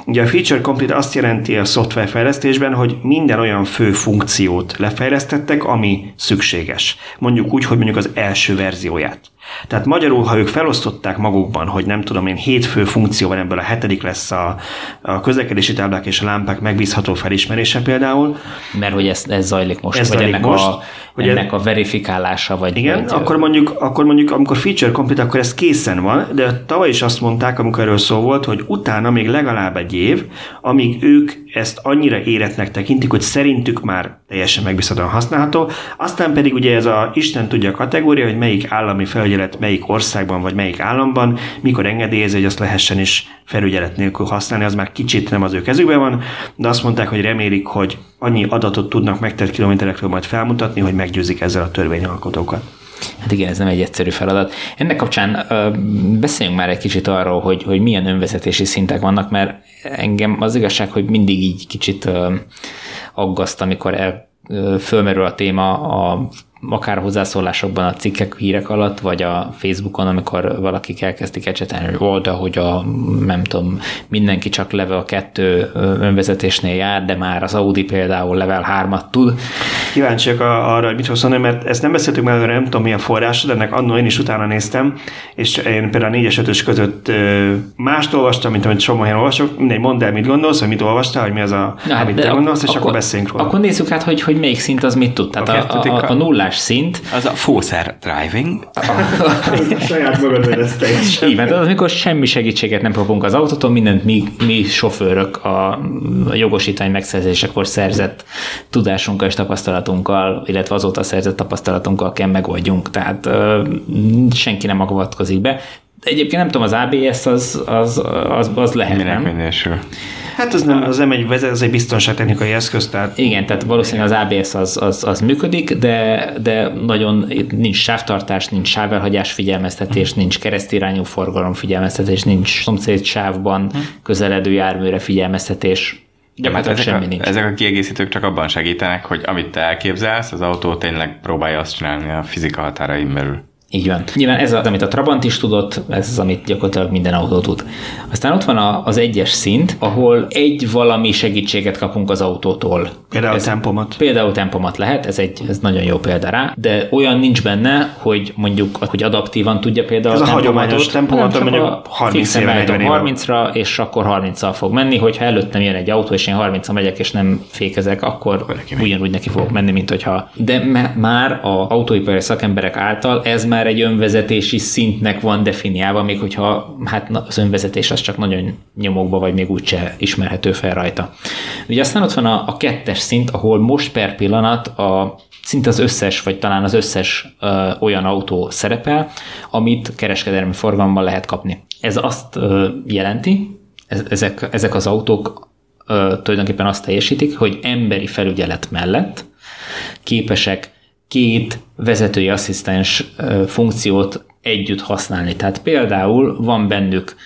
Ugye a Feature Complete azt jelenti a szoftverfejlesztésben, hogy minden olyan fő funkciót lefejlesztettek, ami szükséges. Mondjuk úgy, hogy mondjuk az első verzióját. Tehát magyarul, ha ők felosztották magukban, hogy nem tudom én, hét fő funkció van ebből, a hetedik lesz a, a közlekedési táblák és a lámpák megbízható felismerése például. Mert hogy ez, ez zajlik most, ez vagy zajlik ennek, most, a, hogy ennek a verifikálása, vagy... Igen, vagy, akkor mondjuk, akkor mondjuk, amikor feature complete, akkor ez készen van, de tavaly is azt mondták, amikor erről szó volt, hogy utána még legalább egy év, amíg ők ezt annyira éretnek tekintik, hogy szerintük már teljesen megbízhatóan használható, aztán pedig ugye ez a Isten tudja kategória, hogy melyik állami felügyelet melyik országban vagy melyik államban, mikor engedélyezi, hogy azt lehessen is felügyelet nélkül használni, az már kicsit nem az ő kezükben van, de azt mondták, hogy remélik, hogy annyi adatot tudnak megtett kilométerekről majd felmutatni, hogy meggyőzik ezzel a törvényalkotókat. Hát igen, ez nem egy egyszerű feladat. Ennek kapcsán beszéljünk már egy kicsit arról, hogy, hogy milyen önvezetési szintek vannak, mert engem az igazság, hogy mindig így kicsit aggaszt, amikor el, fölmerül a téma a akár a hozzászólásokban a cikkek, hírek alatt, vagy a Facebookon, amikor valakik elkezdik ecsetelni, hogy volt, hogy a, nem tudom, mindenki csak level 2 önvezetésnél jár, de már az Audi például level 3-at tud. Kíváncsiak arra, hogy mit fogsz mondani, mert ezt nem beszéltük meg, nem tudom mi a forrás, de ennek annól én is utána néztem, és én például a 4-es 5 között mást olvastam, mint amit somó helyen olvasok. Mindegy, mondd el, mit gondolsz, hogy mit olvastál, hogy mi az a, Na, amit te gondolsz, és akkor, akkor beszéljünk róla. Akkor nézzük át, hogy, hogy melyik szint az mit tud. Tehát a, a, a, a nullás nullás szint. Az a fószer driving. Saját magad vedezte is. Így az amikor semmi segítséget nem kapunk az autótól, mindent mi, mi sofőrök a, a jogosítvány megszerzésekor szerzett tudásunkkal és tapasztalatunkkal, illetve azóta szerzett tapasztalatunkkal kell megoldjunk. Tehát ö, senki nem avatkozik be. Egyébként nem tudom, az ABS az, az, az, az lehet, Minek nem? minősül? Hát az nem, az nem egy, ez egy biztonságtechnikai eszköz, tehát... Igen, tehát valószínűleg az ABS az, az, az működik, de, de nagyon nincs sávtartás, nincs sávelhagyás figyelmeztetés, nincs keresztirányú forgalom figyelmeztetés, nincs szomszéd sávban közeledő járműre figyelmeztetés, Ja, mert ezek semmi a, nincs. ezek a kiegészítők csak abban segítenek, hogy amit te elképzelsz, az autó tényleg próbálja azt csinálni a fizika határain belül. Így van. Nyilván ez az, amit a Trabant is tudott, ez az, amit gyakorlatilag minden autó tud. Aztán ott van a, az egyes szint, ahol egy valami segítséget kapunk az autótól. Például ez, tempomat. Például tempomat lehet, ez egy ez nagyon jó példa rá, de olyan nincs benne, hogy mondjuk, hogy adaptívan tudja például ez a, a hagyományos tempomat, mondjuk 30 éve 30-ra, és akkor 30-al fog menni, hogyha előttem jön egy autó, és én 30 megyek, és nem fékezek, akkor ugyanúgy neki fogok menni, mint hogyha. De már a autóipari szakemberek által ez már már egy önvezetési szintnek van definiálva, még hogyha hát az önvezetés az csak nagyon nyomokba, vagy még úgyse ismerhető fel rajta. Ugye aztán ott van a, a kettes szint, ahol most per pillanat a szinte az összes, vagy talán az összes ö, olyan autó szerepel, amit kereskedelmi forgalomban lehet kapni. Ez azt ö, jelenti, ez, ezek, ezek az autók ö, tulajdonképpen azt teljesítik, hogy emberi felügyelet mellett képesek két vezetői asszisztens funkciót együtt használni. Tehát például van bennük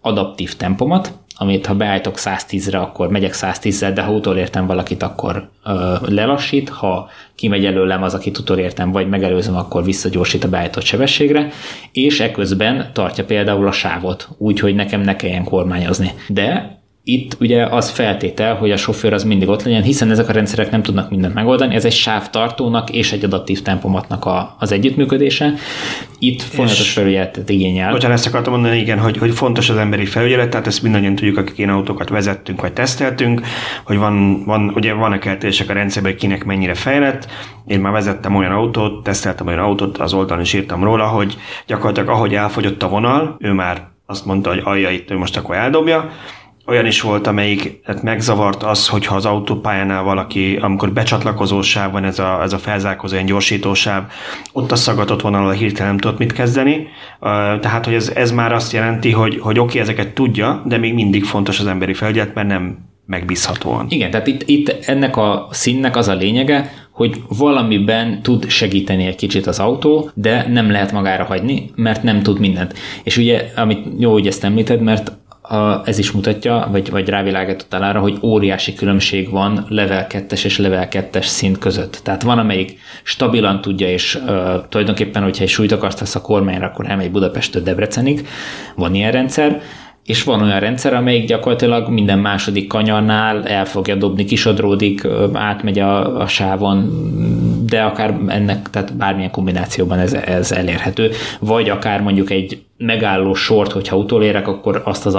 adaptív tempomat, amit ha beállítok 110-re, akkor megyek 110-zel, de ha utolértem valakit, akkor ö, lelassít, ha kimegy előlem az, akit utolértem, vagy megelőzöm, akkor visszagyorsít a beállított sebességre, és eközben tartja például a sávot, úgy, hogy nekem ne kelljen kormányozni. De itt ugye az feltétel, hogy a sofőr az mindig ott legyen, hiszen ezek a rendszerek nem tudnak mindent megoldani, ez egy sávtartónak és egy adaptív tempomatnak a, az együttműködése. Itt folyamatos felügyeletet igényel. Bocsánat, ezt akartam mondani, igen, hogy, hogy fontos az emberi felügyelet, tehát ezt mindannyian tudjuk, akik ilyen autókat vezettünk vagy teszteltünk, hogy van, van ugye vannak eltérések a rendszerben, kinek mennyire fejlett. Én már vezettem olyan autót, teszteltem olyan autót, az oldalon is írtam róla, hogy gyakorlatilag ahogy elfogyott a vonal, ő már azt mondta, hogy alja itt ő most akkor eldobja, olyan is volt, amelyik hát megzavart az, hogyha az autópályánál valaki, amikor becsatlakozó sáv van, ez a, ez a felzárkozó, ilyen gyorsítósáv, ott a szagatott vonalon hirtelen nem tudott mit kezdeni. Tehát, hogy ez, ez már azt jelenti, hogy, hogy oké, ezeket tudja, de még mindig fontos az emberi felügyelet, mert nem megbízhatóan. Igen, tehát itt, itt ennek a színnek az a lényege, hogy valamiben tud segíteni egy kicsit az autó, de nem lehet magára hagyni, mert nem tud mindent. És ugye, amit jó, hogy ezt említed, mert ez is mutatja, vagy, vagy rávilágított arra, hogy óriási különbség van level 2-es és level 2-es szint között. Tehát van, amelyik stabilan tudja, és uh, tulajdonképpen, hogyha egy súlyt akarsz a kormányra, akkor elmegy Budapestől Debrecenig, van ilyen rendszer, és van olyan rendszer, amelyik gyakorlatilag minden második kanyarnál el fogja dobni, kisodródik, átmegy a, a sávon, de akár ennek, tehát bármilyen kombinációban ez, ez elérhető, vagy akár mondjuk egy megálló sort, hogyha utolérek, akkor azt az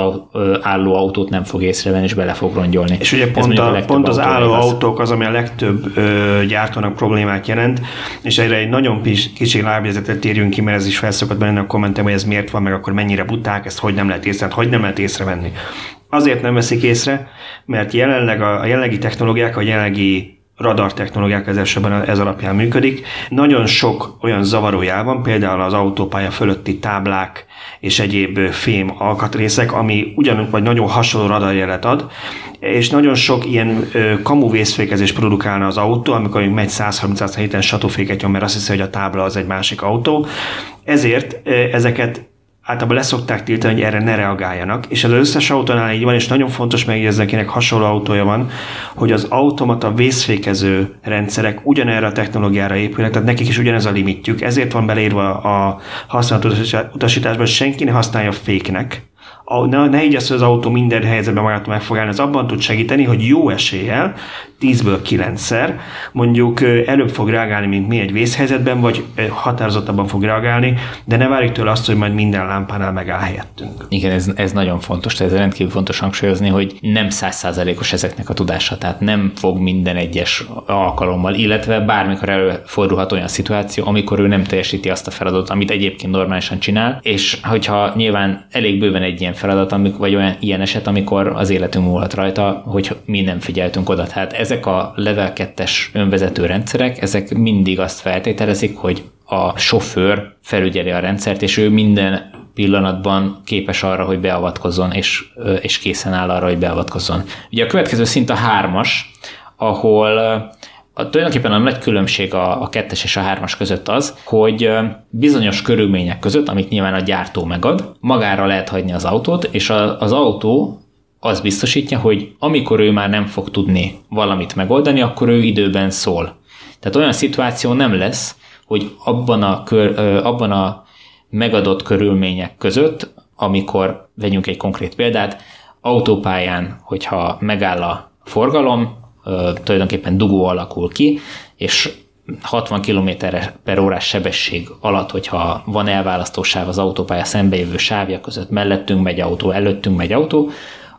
álló autót nem fog észrevenni, és bele fog rongyolni. És ugye pont, a, a pont az álló az. autók az, ami a legtöbb ö, gyártónak problémát jelent, és erre egy nagyon kicsi lábjegyzetet térjünk ki, mert ez is felszokott benne a kommentem, hogy ez miért van, meg akkor mennyire buták, ezt hogy nem lehet észrevenni, hogy nem lehet észrevenni azért nem veszik észre, mert jelenleg a, a jelenlegi technológiák, a jelenlegi radar technológiák ez esetben ez alapján működik. Nagyon sok olyan zavaró van, például az autópálya fölötti táblák és egyéb fém alkatrészek, ami ugyanúgy vagy nagyon hasonló radarjelet ad, és nagyon sok ilyen kamu vészfékezés produkálna az autó, amikor megy 130 héten satúféket nyom, mert azt hiszi, hogy a tábla az egy másik autó. Ezért ezeket általában leszokták tiltani, hogy erre ne reagáljanak, és az összes autónál így van, és nagyon fontos megjegyezni, akinek hasonló autója van, hogy az automata vészfékező rendszerek ugyanerre a technológiára épülnek, tehát nekik is ugyanez a limitjük, ezért van beleírva a használatutasításban, hogy senki ne használja féknek, ne, ne így az, hogy az autó minden helyzetben magát meg fog állni, az abban tud segíteni, hogy jó eséllyel 10-ből 9-szer mondjuk előbb fog reagálni, mint mi egy vészhelyzetben, vagy határozottabban fog reagálni, de ne várjuk tőle azt, hogy majd minden lámpánál megáll helyettünk. Igen, ez, ez nagyon fontos, ez rendkívül fontos hangsúlyozni, hogy nem százszázalékos ezeknek a tudása, tehát nem fog minden egyes alkalommal, illetve bármikor előfordulhat olyan szituáció, amikor ő nem teljesíti azt a feladatot, amit egyébként normálisan csinál, és hogyha nyilván elég bőven egy ilyen feladat, amik, vagy olyan ilyen eset, amikor az életünk múlhat rajta, hogy mi nem figyeltünk oda. Tehát ez ezek a level 2-es önvezető rendszerek, ezek mindig azt feltételezik, hogy a sofőr felügyeli a rendszert, és ő minden pillanatban képes arra, hogy beavatkozzon, és, és készen áll arra, hogy beavatkozzon. Ugye a következő szint a hármas, ahol a, tulajdonképpen a nagy különbség a, a kettes és a hármas között az, hogy bizonyos körülmények között, amit nyilván a gyártó megad, magára lehet hagyni az autót, és a, az autó az biztosítja, hogy amikor ő már nem fog tudni valamit megoldani, akkor ő időben szól. Tehát olyan szituáció nem lesz, hogy abban a, kör, abban a megadott körülmények között, amikor, vegyünk egy konkrét példát, autópályán, hogyha megáll a forgalom, tulajdonképpen dugó alakul ki, és 60 km per órás sebesség alatt, hogyha van elválasztósáv az autópálya szembejövő sávja között, mellettünk megy autó, előttünk megy autó,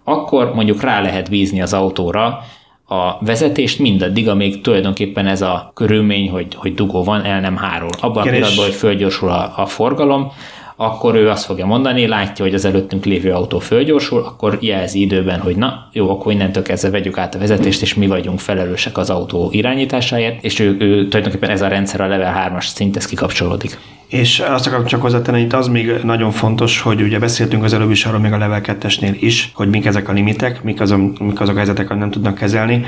akkor mondjuk rá lehet bízni az autóra a vezetést mindaddig, amíg tulajdonképpen ez a körülmény, hogy, hogy dugó van, el nem hárul. Abban a pillanatban, hogy fölgyorsul a, a forgalom, akkor ő azt fogja mondani, látja, hogy az előttünk lévő autó fölgyorsul, akkor jelzi időben, hogy na, jó, akkor innentől kezdve vegyük át a vezetést, és mi vagyunk felelősek az autó irányításáért, és ő, ő tulajdonképpen ez a rendszer a level 3-as szint, ez kikapcsolódik. És azt akarom csak hozzátenni, itt az még nagyon fontos, hogy ugye beszéltünk az előbb is arról még a level 2-esnél is, hogy mik ezek a limitek, mik azok, mik azok a helyzetek, amit nem tudnak kezelni.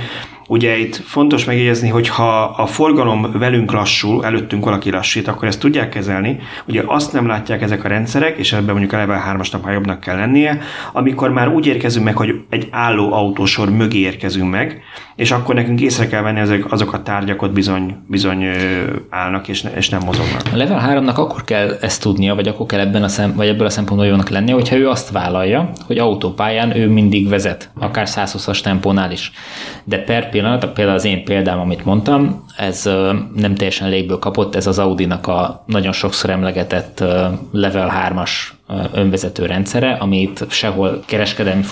Ugye itt fontos megjegyezni, hogy ha a forgalom velünk lassul, előttünk valaki lassít, akkor ezt tudják kezelni. Ugye azt nem látják ezek a rendszerek, és ebben mondjuk a level 3-asnak már jobbnak kell lennie, amikor már úgy érkezünk meg, hogy egy álló autósor mögé érkezünk meg, és akkor nekünk észre kell venni, ezek, azok a tárgyak bizony, bizony állnak, és, ne, és nem mozognak. A level 3-nak akkor kell ezt tudnia, vagy akkor kell ebben a szem, vagy ebből a szempontból jónak lennie, hogyha ő azt vállalja, hogy autópályán ő mindig vezet, akár 120-as tempónál is. De per pillanat, például az én példám, amit mondtam, ez nem teljesen légből kapott, ez az Audi-nak a nagyon sokszor emlegetett level 3-as önvezető rendszere, amit sehol kereskedelmi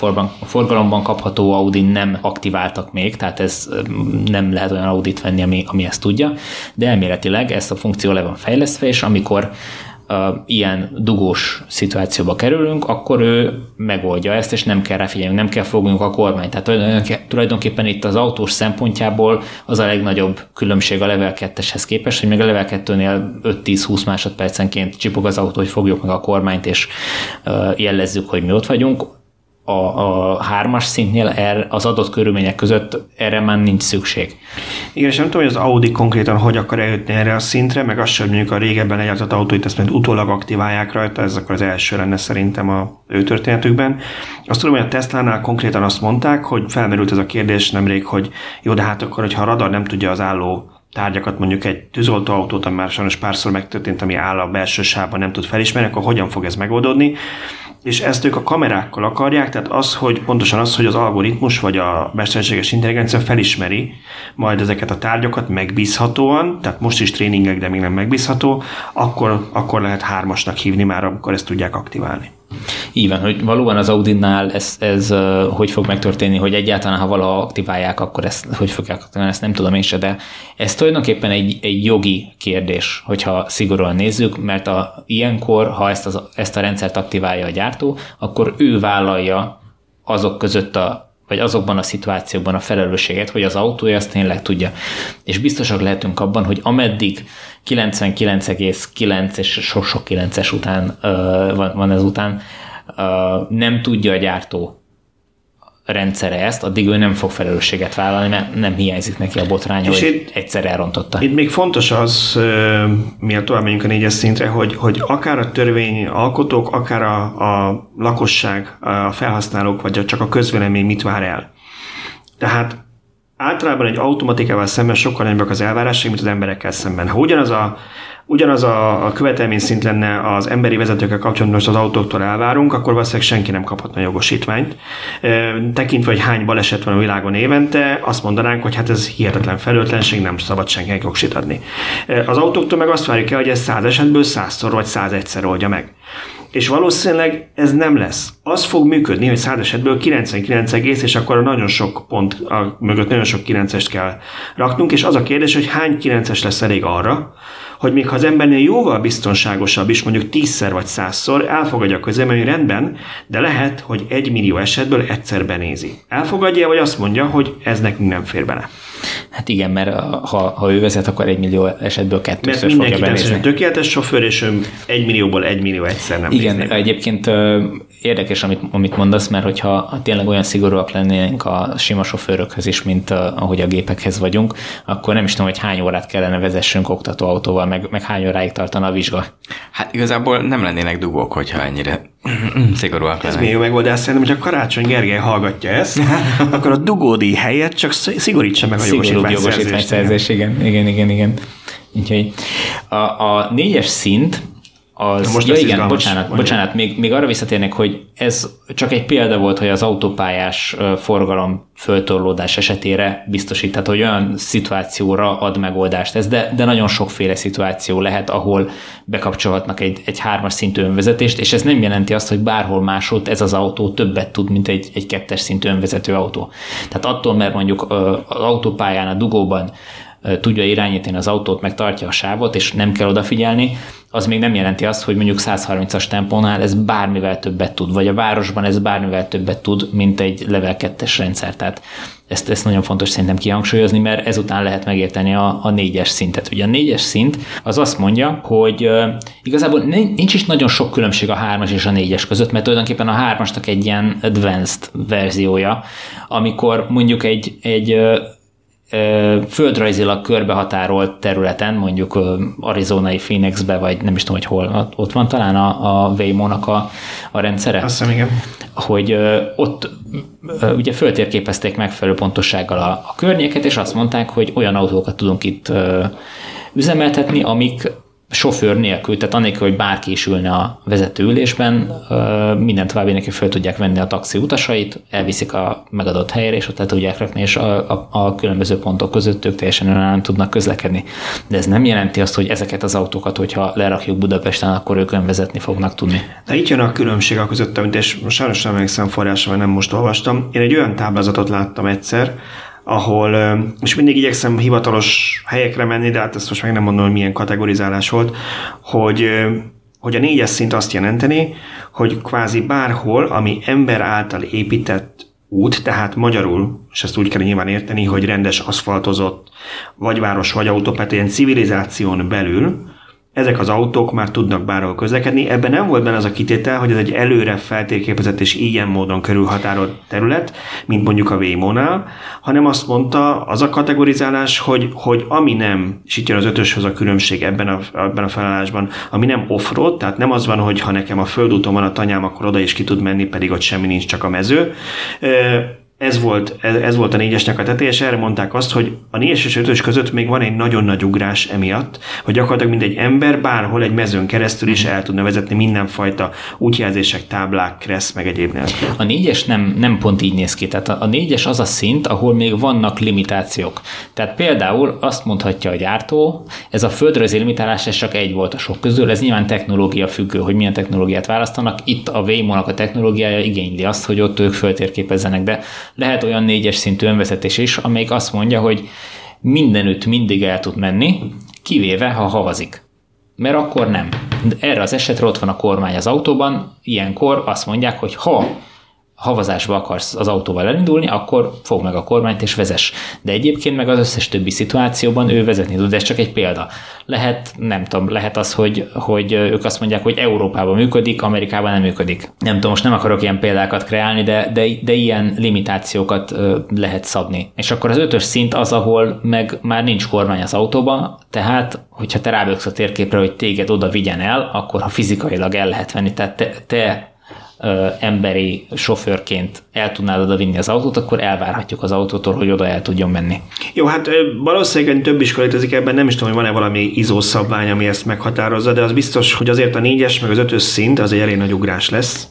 forgalomban kapható Audi nem aktiváltak még, tehát ez nem lehet olyan Audit venni, ami, ami ezt tudja, de elméletileg ezt a funkció le van fejlesztve, és amikor ilyen dugós szituációba kerülünk, akkor ő megoldja ezt, és nem kell rá figyelni, nem kell fognunk a kormányt. Tehát tulajdonképpen itt az autós szempontjából az a legnagyobb különbség a level 2-eshez képest, hogy még a level 2-nél 5-10-20 másodpercenként csipog az autó, hogy fogjuk meg a kormányt, és jellezzük, hogy mi ott vagyunk a, a hármas szintnél er, az adott körülmények között erre már nincs szükség. Igen, és nem tudom, hogy az Audi konkrétan hogy akar eljutni erre a szintre, meg azt sem mondjuk a régebben legyártott autóit, ezt majd utólag aktiválják rajta, ez akkor az első lenne szerintem a ő történetükben. Azt tudom, hogy a Tesla-nál konkrétan azt mondták, hogy felmerült ez a kérdés nemrég, hogy jó, de hát akkor, hogyha a radar nem tudja az álló tárgyakat, mondjuk egy tűzoltóautót, ami már sajnos párszor megtörtént, ami áll a belső sávban, nem tud felismerni, akkor hogyan fog ez megoldódni? És ezt ők a kamerákkal akarják, tehát az, hogy pontosan az, hogy az algoritmus vagy a mesterséges intelligencia felismeri majd ezeket a tárgyakat megbízhatóan, tehát most is tréningek, de még nem megbízható, akkor, akkor lehet hármasnak hívni már, amikor ezt tudják aktiválni. Így van, hogy valóban az Audinál ez, ez hogy fog megtörténni, hogy egyáltalán ha valaha aktiválják, akkor ezt hogy fogják aktiválni, ezt nem tudom én se, de ez tulajdonképpen egy, egy jogi kérdés, hogyha szigorúan nézzük, mert a, ilyenkor, ha ezt, az, ezt a rendszert aktiválja a gyártó, akkor ő vállalja azok között a vagy azokban a szituációkban a felelősséget, hogy az autója azt tényleg tudja. És biztosak lehetünk abban, hogy ameddig 99,9 és sok-sok 9-es után van, van ez után, nem tudja a gyártó rendszere ezt, addig ő nem fog felelősséget vállalni, mert nem hiányzik neki a botrány, hogy itt, egyszer elrontotta. Itt még fontos az, miatt tovább megyünk a négyes szintre, hogy, hogy akár a törvény alkotók, akár a, a lakosság, a felhasználók, vagy csak a közvélemény mit vár el. Tehát általában egy automatikával szemben sokkal nagyobbak az elvárások, mint az emberekkel szemben. Ha ugyanaz a ugyanaz a, a követelmény szint lenne az emberi vezetőkkel kapcsolatban, most az autóktól elvárunk, akkor valószínűleg senki nem kaphatna jogosítványt. Tekintve, hogy hány baleset van a világon évente, azt mondanánk, hogy hát ez hihetetlen felőtlenség, nem szabad senkinek jogosít adni. Az autóktól meg azt várjuk el, hogy ez száz esetből százszor vagy száz egyszer oldja meg. És valószínűleg ez nem lesz. Az fog működni, hogy száz esetből 99 egész, és akkor nagyon sok pont a mögött nagyon sok 9-est kell raknunk, és az a kérdés, hogy hány 9-es lesz elég arra, hogy még ha az embernél jóval biztonságosabb is, mondjuk tízszer vagy százszor, elfogadja a közlemény, hogy rendben, de lehet, hogy egy millió esetből egyszer benézi. Elfogadja, vagy azt mondja, hogy ez nekünk nem fér bele. Hát igen, mert ha, ha ő vezet, akkor egy millió esetből kettőször mert fogja benézni. tökéletes sofőr, és ő egy millióból egy millió egyszer nem Igen, nézni. egyébként érdekes, amit, amit mondasz, mert hogyha tényleg olyan szigorúak lennénk a sima sofőrökhöz is, mint ahogy a gépekhez vagyunk, akkor nem is tudom, hogy hány órát kellene vezessünk oktatóautóval, meg, meg hány óráig tartana a vizsga. Hát igazából nem lennének dugók, hogyha ennyire szigorúak Ez még jó megoldás szerintem, hogy a Karácsony Gergely hallgatja ezt, akkor a dugódi helyet csak szigorítsa meg a jogosítványszerzés. Igen, igen, igen, igen. Úgyhogy a, a négyes szint, az, most ja igen, bocsánat, mondja. bocsánat még, még arra visszatérnek, hogy ez csak egy példa volt, hogy az autópályás forgalom föltorlódás esetére biztosít, tehát hogy olyan szituációra ad megoldást ez, de, de nagyon sokféle szituáció lehet, ahol bekapcsolhatnak egy, egy hármas szintű önvezetést, és ez nem jelenti azt, hogy bárhol máshol ez az autó többet tud, mint egy, egy kettes szintű önvezető autó. Tehát attól, mert mondjuk az autópályán, a dugóban tudja irányítani az autót, meg tartja a sávot, és nem kell odafigyelni, az még nem jelenti azt, hogy mondjuk 130-as tempónál ez bármivel többet tud, vagy a városban ez bármivel többet tud, mint egy level 2-es rendszer. Tehát ezt, ezt nagyon fontos szerintem kihangsúlyozni, mert ezután lehet megérteni a, a négyes szintet. Ugye a négyes szint az azt mondja, hogy uh, igazából nincs is nagyon sok különbség a hármas és a négyes között, mert tulajdonképpen a hármasnak egy ilyen advanced verziója, amikor mondjuk egy, egy földrajzilag körbehatárolt területen, mondjuk Arizonai Phoenixbe, vagy nem is tudom, hogy hol, ott van talán a, a Waymo-nak a, a rendszere. Azt hiszem, igen. Hogy ott ugye föltérképezték megfelelő pontossággal a, a környéket, és azt mondták, hogy olyan autókat tudunk itt üzemeltetni, amik sofőr nélkül, tehát annélkül, hogy bárki is ülne a vezetőülésben, minden további neki fel tudják venni a taxi utasait, elviszik a megadott helyre, és ott le tudják rakni, és a, a, a különböző pontok között ők teljesen önállóan tudnak közlekedni. De ez nem jelenti azt, hogy ezeket az autókat, hogyha lerakjuk Budapesten, akkor ők önvezetni fognak tudni. De itt jön a különbség a között, amit és sajnos nem emlékszem forrásra, vagy nem most olvastam. Én egy olyan táblázatot láttam egyszer, ahol, és mindig igyekszem hivatalos helyekre menni, de hát ezt most meg nem mondom, hogy milyen kategorizálás volt, hogy hogy a négyes szint azt jelenteni, hogy kvázi bárhol, ami ember által épített út, tehát magyarul, és ezt úgy kell nyilván érteni, hogy rendes aszfaltozott, vagy város, vagy autópát, ilyen civilizáción belül, ezek az autók már tudnak bárhol közlekedni. Ebben nem volt benne az a kitétel, hogy ez egy előre feltérképezett és ilyen módon körülhatárolt terület, mint mondjuk a Waymo-nál, hanem azt mondta az a kategorizálás, hogy, hogy ami nem, és itt jön az ötöshöz a különbség ebben a, ebben a felállásban, ami nem off-road, tehát nem az van, hogy ha nekem a földúton van a tanyám, akkor oda is ki tud menni, pedig ott semmi nincs, csak a mező ez volt, ez volt a négyesnek a teteje, és erre mondták azt, hogy a négyes és ötös között még van egy nagyon nagy ugrás emiatt, hogy gyakorlatilag mint egy ember bárhol egy mezőn keresztül is el tudna vezetni mindenfajta útjelzések, táblák, kressz, meg egyéb nélkül. A négyes nem, nem pont így néz ki. Tehát a négyes az a szint, ahol még vannak limitációk. Tehát például azt mondhatja a gyártó, ez a földrajzi limitálás, ez csak egy volt a sok közül, ez nyilván technológia függő, hogy milyen technológiát választanak. Itt a Waymo-nak a technológiája igényli azt, hogy ott ők föltérképezzenek, de lehet olyan négyes szintű önvezetés is, amelyik azt mondja, hogy mindenütt mindig el tud menni, kivéve, ha havazik. Mert akkor nem. De erre az esetre ott van a kormány az autóban, ilyenkor azt mondják, hogy ha havazásba akarsz az autóval elindulni, akkor fog meg a kormányt és vezess. De egyébként meg az összes többi szituációban ő vezetni tud, ez csak egy példa. Lehet, nem tudom, lehet az, hogy, hogy ők azt mondják, hogy Európában működik, Amerikában nem működik. Nem tudom, most nem akarok ilyen példákat kreálni, de, de, de ilyen limitációkat lehet szabni. És akkor az ötös szint az, ahol meg már nincs kormány az autóban, tehát hogyha te ráböksz a térképre, hogy téged oda vigyen el, akkor ha fizikailag el lehet venni, tehát te, te ö, emberi sofőrként el tudnád oda vinni az autót, akkor elvárhatjuk az autótól, hogy oda el tudjon menni. Jó, hát valószínűleg több is létezik ebben, nem is tudom, hogy van-e valami izó szabvány, ami ezt meghatározza, de az biztos, hogy azért a négyes meg az ötös szint az egy elég nagy ugrás lesz,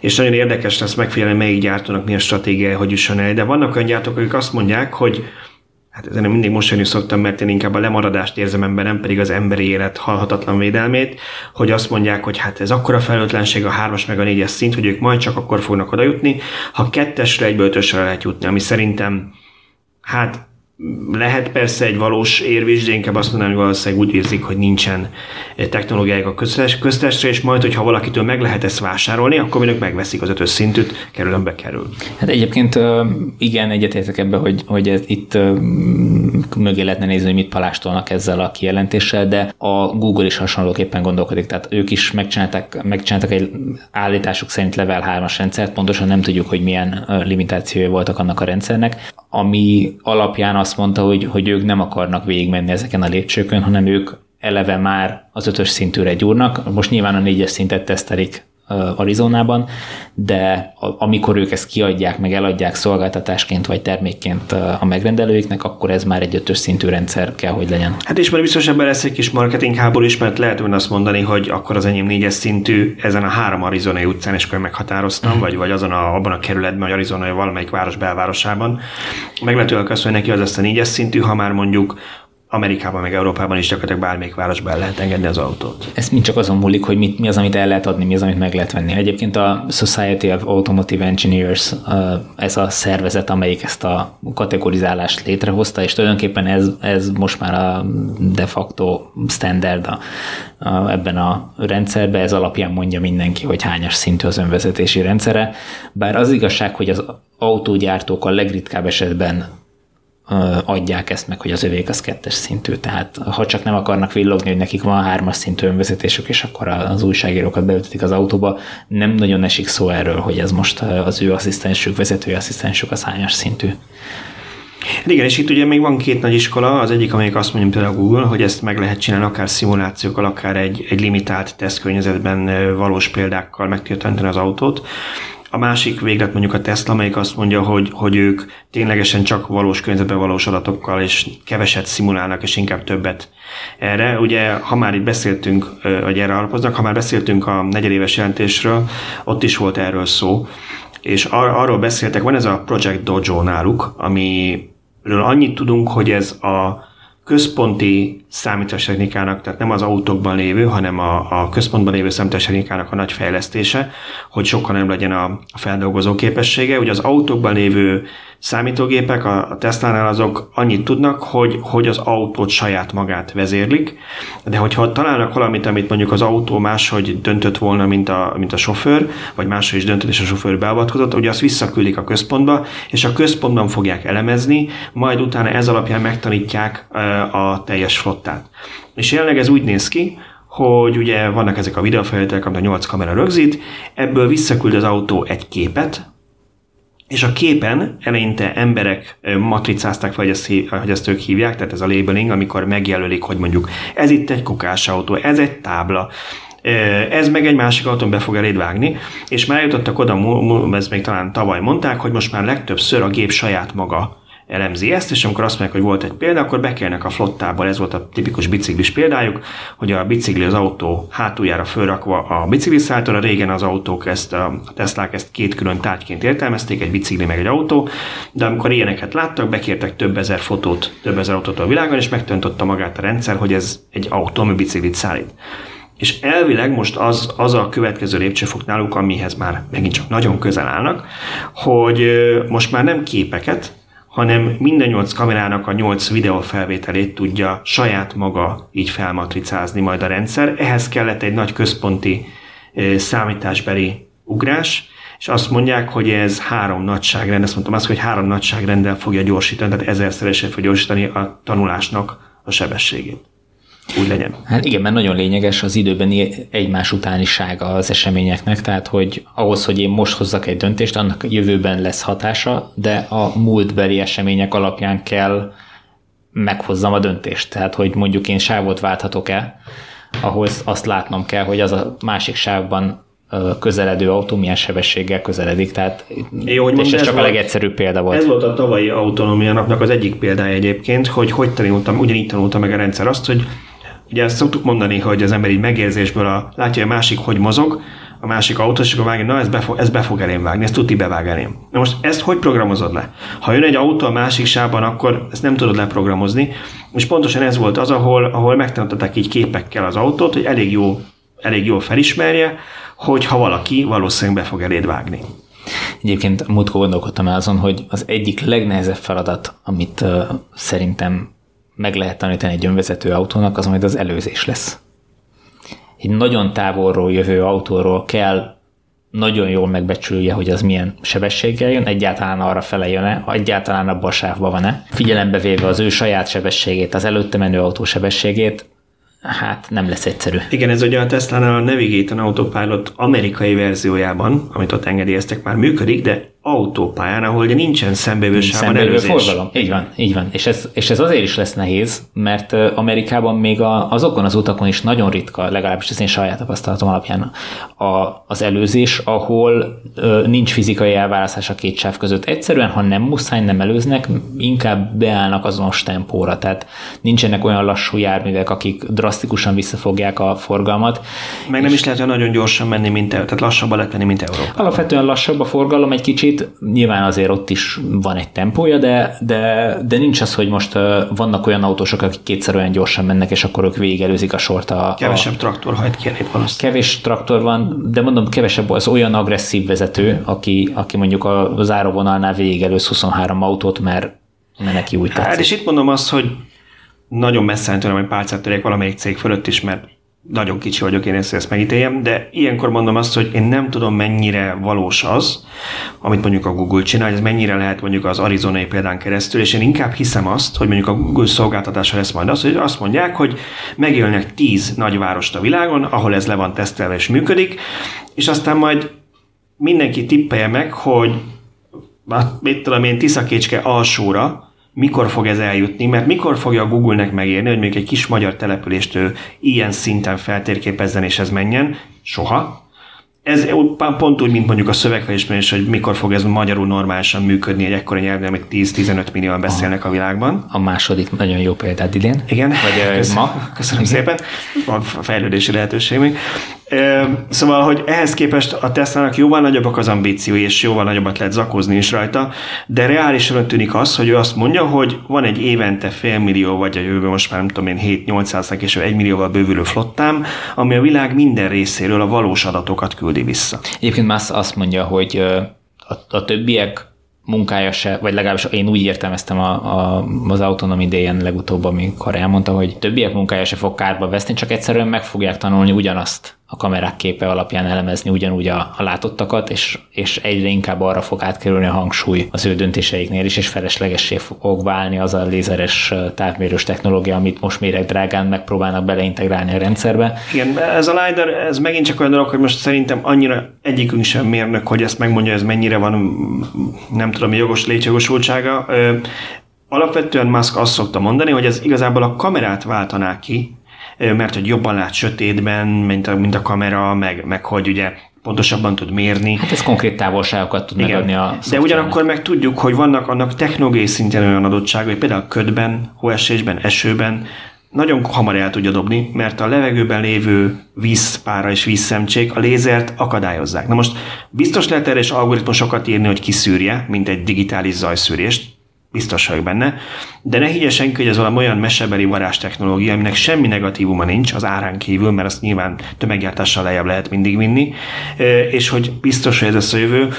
és nagyon érdekes lesz megfigyelni, melyik gyártónak mi a stratégia, hogy jusson el. De vannak olyan gyártók, akik azt mondják, hogy hát ezen mindig mosolyogni szoktam, mert én inkább a lemaradást érzem ember, nem pedig az emberi élet halhatatlan védelmét, hogy azt mondják, hogy hát ez akkora felelőtlenség a hármas meg a négyes szint, hogy ők majd csak akkor fognak oda jutni, ha kettesre, egyből ötösre lehet jutni, ami szerintem hát lehet persze egy valós érvés, de inkább azt mondanám, hogy valószínűleg úgy érzik, hogy nincsen technológiájuk a köztestre, és majd, hogyha valakitől meg lehet ezt vásárolni, akkor önök megveszik az ötös szintűt, kerül, kerül. Hát egyébként igen, egyetértek ebbe, hogy, hogy ez itt mögé lehetne nézni, hogy mit palástolnak ezzel a kijelentéssel, de a Google is hasonlóképpen gondolkodik, tehát ők is megcsináltak, megcsináltak egy állításuk szerint level 3-as rendszert, pontosan nem tudjuk, hogy milyen limitációja voltak annak a rendszernek, ami alapján azt mondta, hogy, hogy ők nem akarnak végigmenni ezeken a lépcsőkön, hanem ők eleve már az ötös szintűre gyúrnak. Most nyilván a négyes szintet tesztelik Arizonában, de amikor ők ezt kiadják, meg eladják szolgáltatásként vagy termékként a megrendelőiknek, akkor ez már egy ötös szintű rendszer kell, hogy legyen. Hát és már biztos ebben lesz egy kis marketing háború is, mert lehet azt mondani, hogy akkor az enyém négyes szintű ezen a három arizonai utcán, és akkor meghatároztam, vagy, vagy azon a, abban a kerületben, vagy arizonai valamelyik város belvárosában. Meg lehet azt mondani, neki az lesz a négyes szintű, ha már mondjuk Amerikában, meg Európában is gyakorlatilag bármelyik városban el lehet engedni az autót. Ez mind csak azon múlik, hogy mit, mi az, amit el lehet adni, mi az, amit meg lehet venni. Egyébként a Society of Automotive Engineers ez a szervezet, amelyik ezt a kategorizálást létrehozta, és tulajdonképpen ez, ez most már a de facto standard a, a, ebben a rendszerben, ez alapján mondja mindenki, hogy hányas szintű az önvezetési rendszere. Bár az igazság, hogy az autógyártók a legritkább esetben adják ezt meg, hogy az övék az kettes szintű. Tehát ha csak nem akarnak villogni, hogy nekik van hármas szintű önvezetésük, és akkor az újságírókat beültetik az autóba, nem nagyon esik szó erről, hogy ez most az ő asszisztensük, vezető asszisztensük az hányas szintű. Igen, és itt ugye még van két nagy iskola, az egyik, amelyik azt mondja például Google, hogy ezt meg lehet csinálni akár szimulációkkal, akár egy, egy limitált tesztkörnyezetben valós példákkal megtiltani az autót. A másik véglet mondjuk a Tesla, amelyik azt mondja, hogy, hogy ők ténylegesen csak valós környezetben valós adatokkal és keveset szimulálnak, és inkább többet erre. Ugye, ha már itt beszéltünk, vagy erre alapoznak, ha már beszéltünk a negyedéves jelentésről, ott is volt erről szó, és ar- arról beszéltek, van ez a Project Dojo náluk, amiről annyit tudunk, hogy ez a központi számítástechnikának, tehát nem az autókban lévő, hanem a, a központban lévő számítástechnikának a nagy fejlesztése, hogy sokkal nem legyen a, a feldolgozó képessége. Ugye az autókban lévő számítógépek, a Tesla-nál azok annyit tudnak, hogy, hogy az autót saját magát vezérlik, de hogyha találnak valamit, amit mondjuk az autó máshogy döntött volna, mint a, mint a sofőr, vagy máshogy is döntött, és a sofőr beavatkozott, ugye azt visszaküldik a központba, és a központban fogják elemezni, majd utána ez alapján megtanítják a teljes flottát. És jelenleg ez úgy néz ki, hogy ugye vannak ezek a videófelvételek, amit a 8 kamera rögzít, ebből visszaküld az autó egy képet, és a képen eleinte emberek matricázták fel, hogy ezt, hogy ezt ők hívják, tehát ez a labeling, amikor megjelölik, hogy mondjuk ez itt egy kukás autó, ez egy tábla, ez meg egy másik autón be fog eléd vágni, és már jutottak oda, ez még talán tavaly mondták, hogy most már legtöbbször a gép saját maga elemzi ezt, és amikor azt mondják, hogy volt egy példa, akkor bekelnek a flottából, ez volt a tipikus biciklis példájuk, hogy a bicikli az autó hátuljára fölrakva a bicikliszálltóra, régen az autók ezt, a Teslák ezt két külön tárgyként értelmezték, egy bicikli meg egy autó, de amikor ilyeneket láttak, bekértek több ezer fotót, több ezer autót a világon, és megtöntötte magát a rendszer, hogy ez egy autó, ami biciklit szállít. És elvileg most az, az a következő lépcsőfok náluk, amihez már megint csak nagyon közel állnak, hogy most már nem képeket, hanem minden nyolc kamerának a nyolc videófelvételét tudja saját maga így felmatricázni majd a rendszer. Ehhez kellett egy nagy központi számításbeli ugrás, és azt mondják, hogy ez három nagyságrend, ezt mondtam azt, hogy három nagyságrenddel fogja gyorsítani, tehát ezerszeresen fogja gyorsítani a tanulásnak a sebességét. Úgy legyen. Hát igen, mert nagyon lényeges az időbeni egymás utánisága az eseményeknek, tehát hogy ahhoz, hogy én most hozzak egy döntést, annak jövőben lesz hatása, de a múltbeli események alapján kell meghozzam a döntést. Tehát, hogy mondjuk én sávot válthatok-e, ahhoz azt látnom kell, hogy az a másik sávban közeledő autó milyen sebességgel közeledik. Tehát, Jó, hogy és ez, ez csak volt, a legegyszerűbb példa volt. Ez volt a tavalyi autonómia napnak az egyik példája egyébként, hogy hogy tanultam, ugyanígy tanulta meg a rendszer azt, hogy ugye ezt szoktuk mondani, hogy az ember így megérzésből a, látja, hogy a másik hogy mozog, a másik autó, és akkor vágja, na ez be, ez be fog elém vágni, ezt tuti bevág elém. Na most ezt hogy programozod le? Ha jön egy autó a másik sávban, akkor ezt nem tudod leprogramozni, és pontosan ez volt az, ahol, ahol megtanították így képekkel az autót, hogy elég jó, elég jól felismerje, hogy ha valaki valószínűleg be fog eléd vágni. Egyébként múltkor gondolkodtam azon, hogy az egyik legnehezebb feladat, amit uh, szerintem meg lehet tanítani egy önvezető autónak, az majd az előzés lesz egy nagyon távolról jövő autóról kell nagyon jól megbecsülje, hogy az milyen sebességgel jön, egyáltalán arra fele jön-e, egyáltalán abban a sávban van-e. Figyelembe véve az ő saját sebességét, az előtte menő autó sebességét, hát nem lesz egyszerű. Igen, ez ugye a Tesla-nál a Navigate Autopilot amerikai verziójában, amit ott engedélyeztek, már működik, de autópályán, ahol ugye nincsen szembejövő sávban előzés. forgalom. Így van, így van. És ez, és ez azért is lesz nehéz, mert Amerikában még a, azokon az utakon is nagyon ritka, legalábbis az én saját tapasztalatom alapján a, az előzés, ahol ö, nincs fizikai elválasztás a két sáv között. Egyszerűen, ha nem muszáj, nem előznek, inkább beállnak azonos tempóra. Tehát nincsenek olyan lassú járművek, akik drasztikusan visszafogják a forgalmat. Meg nem is lehet olyan nagyon gyorsan menni, mint tehát lassabban lehet menni, mint Európa. Alapvetően lassabb a forgalom egy kicsit, kicsit, nyilván azért ott is van egy tempója, de, de, de nincs az, hogy most vannak olyan autósok, akik kétszer olyan gyorsan mennek, és akkor ők végigelőzik a sort. A, kevesebb a, traktor hajt ki valószínűleg. Kevés traktor van, de mondom, kevesebb az olyan agresszív vezető, aki, aki mondjuk a záróvonalnál végigelőz 23 autót, mert, mert neki úgy Hát és itt mondom azt, hogy nagyon messze tőlem, hogy pálcát törjek valamelyik cég fölött is, mert nagyon kicsi vagyok én ezt, ezt megítéljem, de ilyenkor mondom azt, hogy én nem tudom mennyire valós az, amit mondjuk a Google csinál, ez mennyire lehet mondjuk az arizonai példán keresztül, és én inkább hiszem azt, hogy mondjuk a Google szolgáltatása lesz majd az, hogy azt mondják, hogy megélnek tíz nagyvárost a világon, ahol ez le van tesztelve és működik, és aztán majd mindenki tippelje meg, hogy mit tudom én, Tiszakécske alsóra, mikor fog ez eljutni, mert mikor fogja a Google-nek megérni, hogy még egy kis magyar települést ő ilyen szinten feltérképezzen és ez menjen? Soha. Ez pont úgy, mint mondjuk a szövegfelismerés, hogy mikor fog ez magyarul normálisan működni egy ekkora nyelvnél, amit 10-15 millióan beszélnek a világban. A második nagyon jó példát idén. Igen. Vagy köszönöm, ma. Köszönöm szépen. Van fejlődési lehetőség még. Szóval, hogy ehhez képest a Tesla-nak jóval nagyobbak az ambíciói, és jóval nagyobbat lehet zakózni is rajta, de reálisan tűnik az, hogy ő azt mondja, hogy van egy évente fél millió, vagy a jövő most már nem tudom én 7-800 és egy millióval bővülő flottám, ami a világ minden részéről a valós adatokat küldi vissza. Egyébként más azt mondja, hogy a, a többiek munkája se, vagy legalábbis én úgy értelmeztem a, a, az autonóm idején legutóbb, amikor elmondta, hogy többiek munkája se fog kárba veszni, csak egyszerűen meg fogják tanulni ugyanazt a kamerák képe alapján elemezni ugyanúgy a, a látottakat, és, és egyre inkább arra fog átkerülni a hangsúly az ő döntéseiknél is, és feleslegessé fog válni az a lézeres távmérős technológia, amit most méreg drágán megpróbálnak beleintegrálni a rendszerbe. Igen, ez a LiDAR, ez megint csak olyan dolog, hogy most szerintem annyira egyikünk sem mérnök, hogy ezt megmondja, ez mennyire van, nem tudom, jogos létjogosultsága. Alapvetően Musk azt szokta mondani, hogy ez igazából a kamerát váltaná ki, mert hogy jobban lát sötétben, mint a, mint a kamera, meg, meg hogy ugye pontosabban tud mérni. Hát ez konkrét távolságokat tud Igen. megadni a De ugyanakkor meg tudjuk, hogy vannak annak technológiai szinten olyan adottságai, hogy például ködben, hóesésben, esőben nagyon hamar el tudja dobni, mert a levegőben lévő vízpára és vízszemcsék a lézert akadályozzák. Na most biztos lehet erre is algoritmusokat írni, hogy kiszűrje, mint egy digitális zajszűrést, biztos vagyok benne, de ne higgye senki, hogy ez valami olyan mesebeli varázs technológia, aminek semmi negatívuma nincs az árán kívül, mert azt nyilván tömeggyártással lejjebb lehet mindig vinni, és hogy biztos, hogy ez lesz a jövő.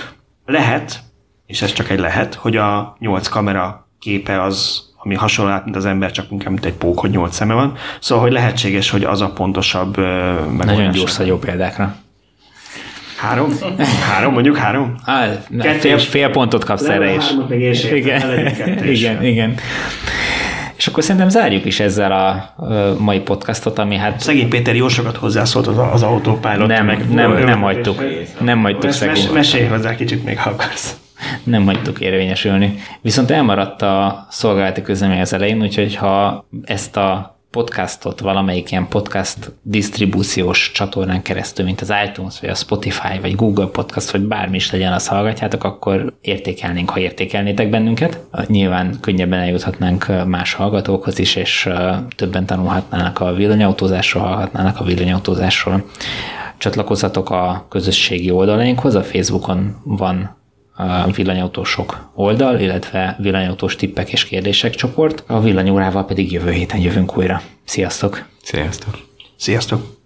Lehet, és ez csak egy lehet, hogy a nyolc kamera képe az ami hasonló át, mint az ember, csak inkább mint egy pók, hogy nyolc szeme van. Szóval, hogy lehetséges, hogy az a pontosabb megoldás. Nagyon gyors jó példákra. Három? Három, mondjuk három? Á, fél, fél pontot kapsz Nem, erre is. meg Igen, igen, igen. És akkor szerintem zárjuk is ezzel a mai podcastot, ami hát Szegény Péter jó sokat hozzászólt az, az autopilot. nem, meg nem, nem ö, hagytuk. Nem hagytuk Mes, mes, szegény. mesélj hozzá kicsit még, ha akarsz. nem hagytuk érvényesülni. Viszont elmaradt a szolgálati közlemény az elején, úgyhogy ha ezt a podcastot valamelyik ilyen podcast disztribúciós csatornán keresztül, mint az iTunes, vagy a Spotify, vagy Google Podcast, vagy bármi is legyen, azt hallgatjátok, akkor értékelnénk, ha értékelnétek bennünket. Nyilván könnyebben eljuthatnánk más hallgatókhoz is, és többen tanulhatnának a villanyautózásról, hallhatnának a villanyautózásról. Csatlakozzatok a közösségi oldalainkhoz, a Facebookon van villanyautósok oldal, illetve villanyautós tippek és kérdések csoport. A villanyórával pedig jövő héten jövünk újra. Sziasztok! Sziasztok! Sziasztok!